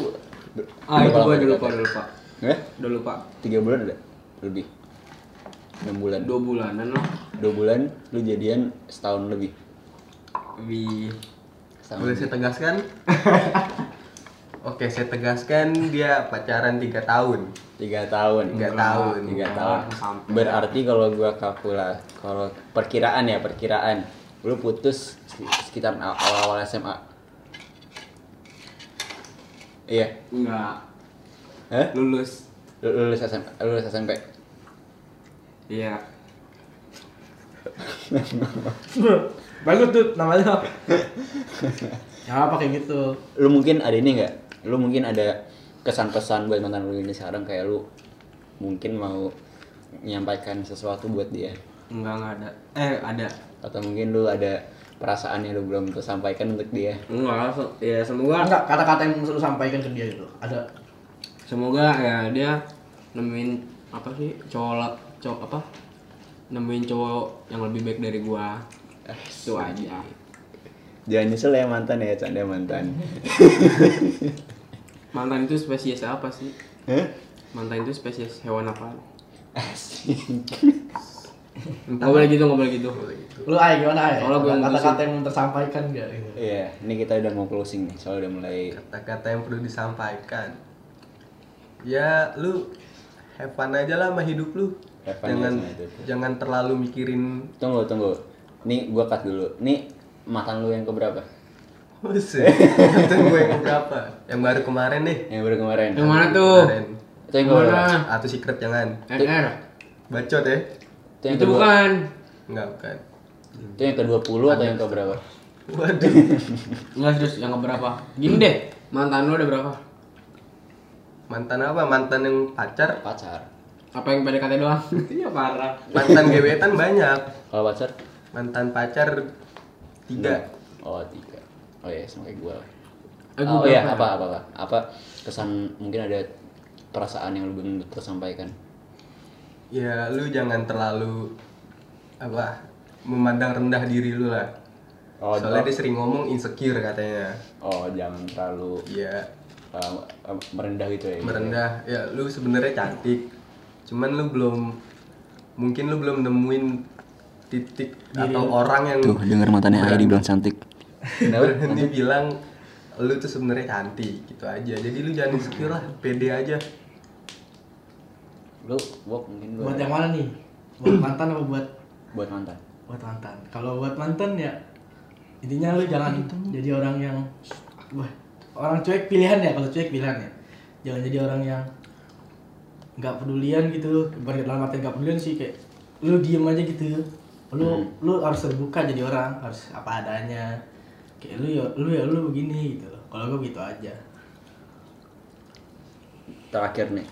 S3: ah itu gua udah lupa udah lupa
S1: Hah?
S3: udah lupa
S1: Tiga bulan ada? Lebih? Enam bulan?
S3: dua bulanan lah
S1: Dua bulan lu jadian setahun lebih
S3: lebih
S1: Setahun
S4: Boleh
S1: lebih.
S4: saya tegaskan? Oke, saya tegaskan dia pacaran tiga tahun.
S1: Tiga tahun
S4: Tiga tahun.
S1: Tiga
S3: Enggak,
S1: tahun. Berarti kalau gua kalkula Kalau perkiraan ya perkiraan Lu putus sekitar awal-awal SMA Iya.
S3: Nggak
S1: Hah?
S3: lulus.
S1: Lu- Lulus SMP, lulus SMP
S3: iya.
S2: Bagus tuh namanya. Ya apa kayak gitu?
S1: Lu mungkin ada ini nggak? Lu mungkin ada kesan-pesan buat mantan lu ini sekarang kayak lu mungkin mau menyampaikan sesuatu buat dia?
S3: Enggak nggak ada. Eh ada
S1: atau mungkin lu ada perasaan yang lu belum tersampaikan untuk dia?
S3: Enggak ya semoga
S2: enggak kata-kata yang lu sampaikan ke dia itu ada.
S3: Semoga ya dia nemuin apa sih cowok cowok apa? Nemuin cowok yang lebih baik dari gua. Itu aja.
S1: Jangan nyesel ya mantan ya canda mantan.
S3: Mantan itu spesies apa sih?
S1: Hah?
S3: mantan itu spesies hewan apa?
S1: Asik.
S3: nggak boleh gitu nggak boleh gitu
S2: lu ay gimana ay
S3: Kalau yang
S2: kata-kata yang tersampaikan gak
S1: Iya, ini kita udah mau closing nih, soalnya udah mulai
S4: Kata-kata yang perlu disampaikan. Ya, lu have fun aja lah sama hidup lu.
S1: Have fun
S4: jangan
S1: aja sama hidup.
S4: jangan terlalu mikirin
S1: Tunggu, tunggu. Nih gua cut dulu. Nih mantan lu yang keberapa?
S4: Buset. Tunggu yang berapa? Yang baru kemarin nih.
S1: Yang baru kemarin.
S3: yang mana tuh
S4: Kemarin.
S1: Itu yang keberapa?
S3: mana
S4: Atau secret jangan.
S3: RR
S4: Bacot ya.
S1: Itu yang
S3: itu
S1: kedua.
S3: bukan
S4: Enggak, bukan.
S1: Itu yang ke-20 atau yang keberapa?
S4: Waduh.
S3: Enggak serius yang keberapa gini deh mantan lu ada berapa
S4: Mantan apa? Mantan yang pacar.
S1: Pacar.
S3: apa yang PDKT doang iya parah
S4: Mantan gebetan banyak.
S1: Kalau pacar?
S4: Mantan pacar tiga.
S1: Oh, tiga. Oh iya, sama kayak gua.
S3: Eh, gua
S1: oh iya,
S3: berapa?
S1: apa, apa, apa? Apa kesan mungkin ada perasaan yang lu belum tersampaikan?
S4: Ya, lu jangan terlalu apa? Memandang rendah diri lu lah.
S1: Oh,
S4: Soalnya
S1: oh.
S4: dia sering ngomong insecure katanya.
S1: Oh, jangan terlalu
S4: Iya,
S1: uh, uh, merendah gitu ya.
S4: merendah. Ya, lu sebenarnya cantik. Cuman lu belum mungkin lu belum nemuin titik atau orang yang
S1: Tuh, denger matanya Aya dibilang cantik.
S4: berhenti bilang lu tuh sebenarnya cantik gitu aja jadi lu jangan insecure lah pede aja
S1: Lu Wok mungkin gua
S2: buat yang mana nih? Buat mantan apa buat
S1: buat mantan.
S2: buat mantan. Kalau buat mantan ya intinya lu jangan jadi orang yang wah orang cuek pilihan ya kalau cuek pilihan ya. Jangan jadi orang yang nggak pedulian gitu. Bukan dalam arti nggak pedulian sih kayak lu diem aja gitu. Lu lu harus terbuka jadi orang harus apa adanya. Kayak lu ya lu ya lu begini gitu. Loh kalau gue gitu aja.
S1: Terakhir nih,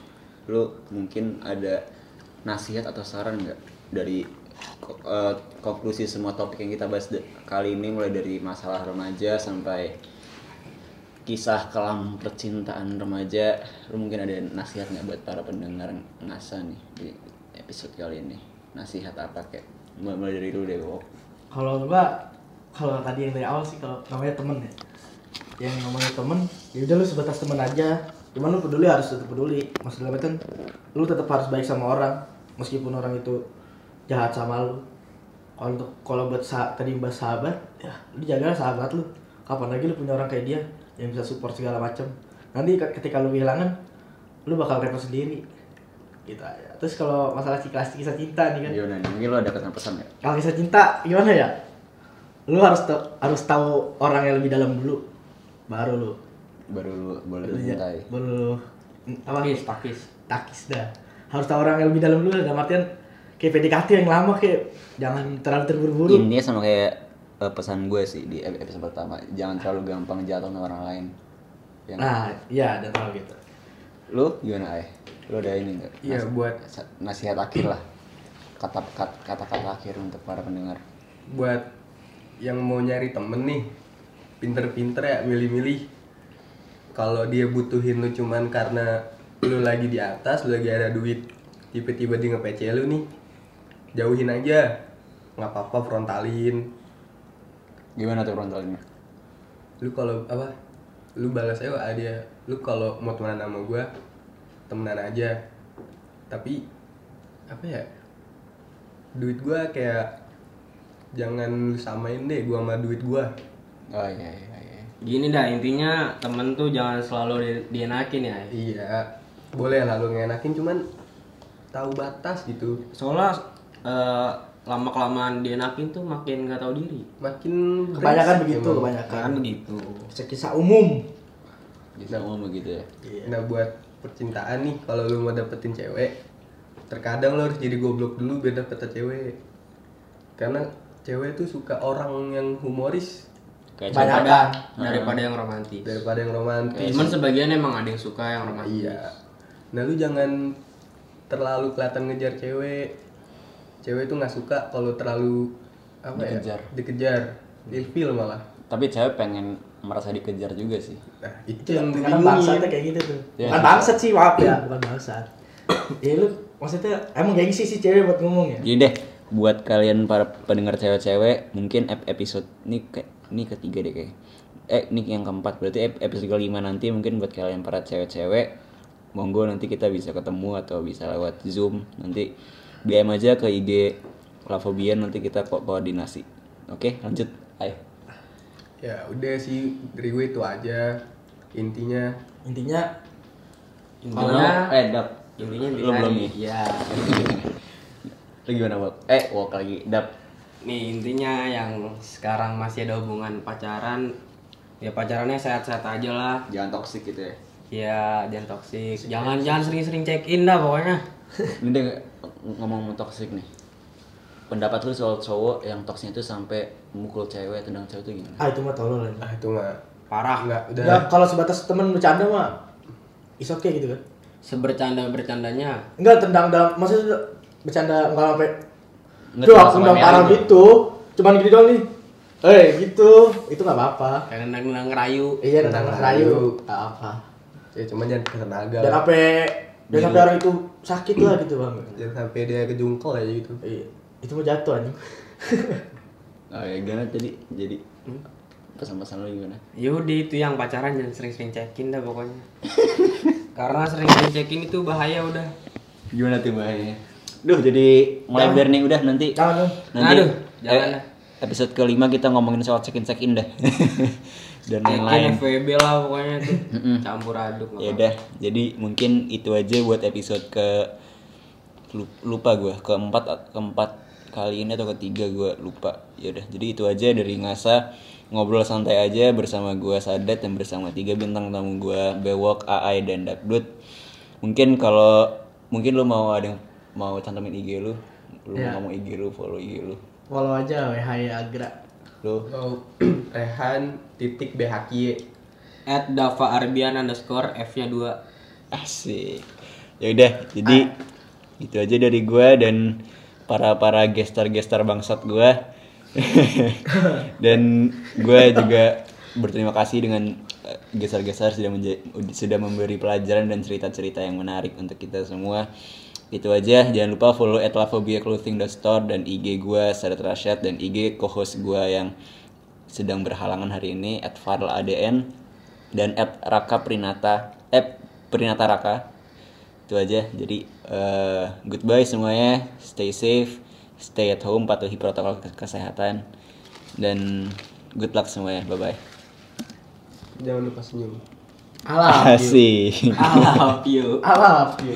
S1: lu mungkin ada nasihat atau saran nggak dari eh, konklusi semua topik yang kita bahas kali ini mulai dari masalah remaja sampai kisah kelam percintaan remaja lu mungkin ada nasihat nggak buat para pendengar ngasa nih di episode kali ini? Nasihat apa kayak mulai dari dulu deh Wok.
S2: Kalau gua kalau tadi yang dari awal sih kalau namanya temen ya. Yang namanya temen ya udah lu sebatas temen aja cuman lu peduli harus tetap peduli. Maksud dalam kan lu tetap harus baik sama orang meskipun orang itu jahat sama lu. Kalau untuk kalau buat sa tadi bahas sahabat ya lu jagalah sahabat lu. Kapan lagi lu punya orang kayak dia yang bisa support segala macam nanti ke- ketika lu kehilangan lu bakal repot sendiri. Gitu aja. Terus kalau masalah kisah kisah cinta nih kan.
S1: Gimana nih mungkin lu ada kesan pesan ya
S2: kalau kisah cinta gimana ya? Lu harus tau, harus tahu orang yang lebih dalam dulu, baru lu.
S1: Baru boleh mencintai
S2: Baru lu apa?
S3: Takis, takis.
S2: Takis dah. Harus tahu orang yang lebih dalam dulu dalam artian kayak PDKT yang lama kayak jangan terlalu terburu-buru.
S1: ini sama kayak eh, pesan gue sih di ep- episode pertama jangan terlalu gampang jatuh sama orang lain yang
S2: Nah, iya dan terlalu gitu.
S1: lu gimana ay lu ada ini enggak
S4: Iya, buat-
S1: nasihat akhir lah kata kata kata akhir untuk para pendengar
S4: buat yang mau nyari temen nih pinter-pinter ya milih-milih kalau dia butuhin lu cuman karena lu lagi di atas lu lagi ada duit tiba-tiba dia nge-PC lu nih jauhin aja. Nggak apa-apa frontalin.
S1: Gimana tuh frontalnya
S4: lu kalau apa lu balas aja WA dia lu kalau mau temenan sama gua temenan aja. Tapi apa ya duit gua kayak jangan samain deh gua sama duit gua.
S1: Oh iya iya
S3: Gini dah intinya temen tuh jangan selalu di- dienakin ya.
S4: iya boleh lah lu ngenakin cuman tahu batas gitu
S3: Soalnya eh, lama kelamaan dienakin tuh makin nggak tahu diri.
S4: makin
S2: Kebanyakan
S4: brengsek
S2: begitu,
S4: emang.
S2: kebanyakan.
S3: Kan begitu.
S2: Kisah-kisah umum.
S1: bisa ngomong begitu ya
S4: Nah buat percintaan nih, kalau lu mau dapetin cewek, terkadang lo harus jadi goblok dulu biar dapet cewek. Karena cewek tuh suka orang yang humoris
S1: kayak
S2: Banyak.
S1: contoh
S3: Daripada daripada yang romantis.
S4: daripada yang romantis.
S3: Cuman sebagian emang ada yang suka yang romantis.
S4: Iya. Nah lu jangan terlalu kelihatan ngejar cewek. Cewek tuh nggak suka kalau terlalu apa
S1: Dikejar.
S4: ya? Dikejar. Ilfil malah.
S1: tapi cewek pengen merasa dikejar juga sih
S4: Nah itu yang dibingungin.
S2: bangsatnya kayak gitu tuh. Bukan
S1: susah.
S2: bangsat sih, maaf ya, bukan bangsat. ya lu maksudnya emang gengsi sih cewek buat ngomong ya.
S1: Jadi deh, buat kalian para pendengar cewek-cewek, mungkin ep- episode ini ke ini ketiga deh kayak. Eh, ini yang keempat. Berarti ep- episode kelima nanti mungkin buat kalian para cewek-cewek, monggo nanti kita bisa ketemu atau bisa lewat Zoom. Nanti DM aja ke IG Lavobian nanti kita ko- koordinasi. Oke, lanjut. Ayo.
S4: Ya udah sih dari gue itu aja. Intinya
S2: Intinya
S3: Intinya
S1: eh, dap.
S3: intinya
S1: belum
S3: nih. Iya.
S1: Lu gimana, Wok? Eh, Wok lagi. Dap.
S3: Nih intinya yang sekarang masih ada hubungan pacaran ya pacarannya sehat-sehat aja lah.
S1: Jangan toksik gitu ya.
S3: Ya jangan toksik. Jangan jangan sering-sering check in dah pokoknya.
S1: Ini deh ngomong toksik nih. Pendapat lu soal cowok yang toksiknya itu sampai mukul cewek, tendang cewek itu gimana?
S2: ah itu mah tolol aja.
S4: ah itu mah
S3: Parah.
S4: nggak udah
S2: Ya kalau sebatas temen bercanda mah is okay gitu kan.
S3: Sebercanda bercandanya.
S2: Enggak tendang dalam maksudnya bercanda enggak sampai Tuh
S1: tendang
S2: aku
S1: sama
S2: tendang parah gitu. Cuman gini doang nih. Eh gitu, itu nggak apa-apa.
S3: Kayak nendang ngerayu.
S2: Iya tentang
S4: Tendang
S2: rayu,
S4: rayu.
S2: nggak apa.
S4: ya cuma jangan ke tenaga
S2: Dan sampai dan sampai orang itu sakit lah gitu bang.
S4: jangan sampai dia kejungkel aja gitu
S2: Iya, itu mau jatuh anjing.
S1: Oh ya gimana tadi? Jadi pesan-pesan lu gimana?
S3: Yaudah itu yang pacaran jangan sering-sering check in dah pokoknya. Karena sering-sering check in itu bahaya udah.
S1: Gimana tuh bahayanya? Duh jadi mulai
S2: Jangan.
S1: biar nih udah nanti.
S2: Jangan dong.
S1: nanti
S3: Aduh, jangan
S1: eh,
S3: dah.
S1: episode kelima kita ngomongin soal check in check in dah dan
S3: Lain.
S1: Lain-lain
S3: FWB lah pokoknya tuh campur aduk
S1: ya udah jadi mungkin itu aja buat episode ke lu- lupa gue keempat keempat kali ini atau ketiga gue lupa. Ya udah jadi itu aja dari ngasa. Ngobrol santai aja bersama gue Sadat dan bersama tiga bintang tamu gue Bewok AI dan Dakdut mungkin kalau mungkin lu mau ada yang mau cantumin IG lu lu mau ngomong IG lu follow IG lu
S2: Follow aja WHY Agra.
S1: lu
S4: Oh, Rehan titik BHKY
S3: at Dava Arbian underscore F nya 2
S1: Asik. Ya udah, jadi gitu aja dari gua dan para para gestar-gestar bangsat gua. dan gua juga berterima kasih dengan eh, gestar-gestar sudah sudah memberi pelajaran dan cerita-cerita yang menarik untuk kita semua. Itu aja, jangan lupa follow at Store dan IG gua Sadat Rasyad dan IG co-host gua yang sedang berhalangan hari ini at Farl ADN dan at Raka Prinata eh Prinata Raka. Itu aja. Jadi eh, goodbye semuanya. Stay safe stay at home patuhi protokol ke- kesehatan dan good luck semuanya. Bye bye
S4: jangan lupa senyum.
S2: I love you.
S3: I love you
S2: I love you.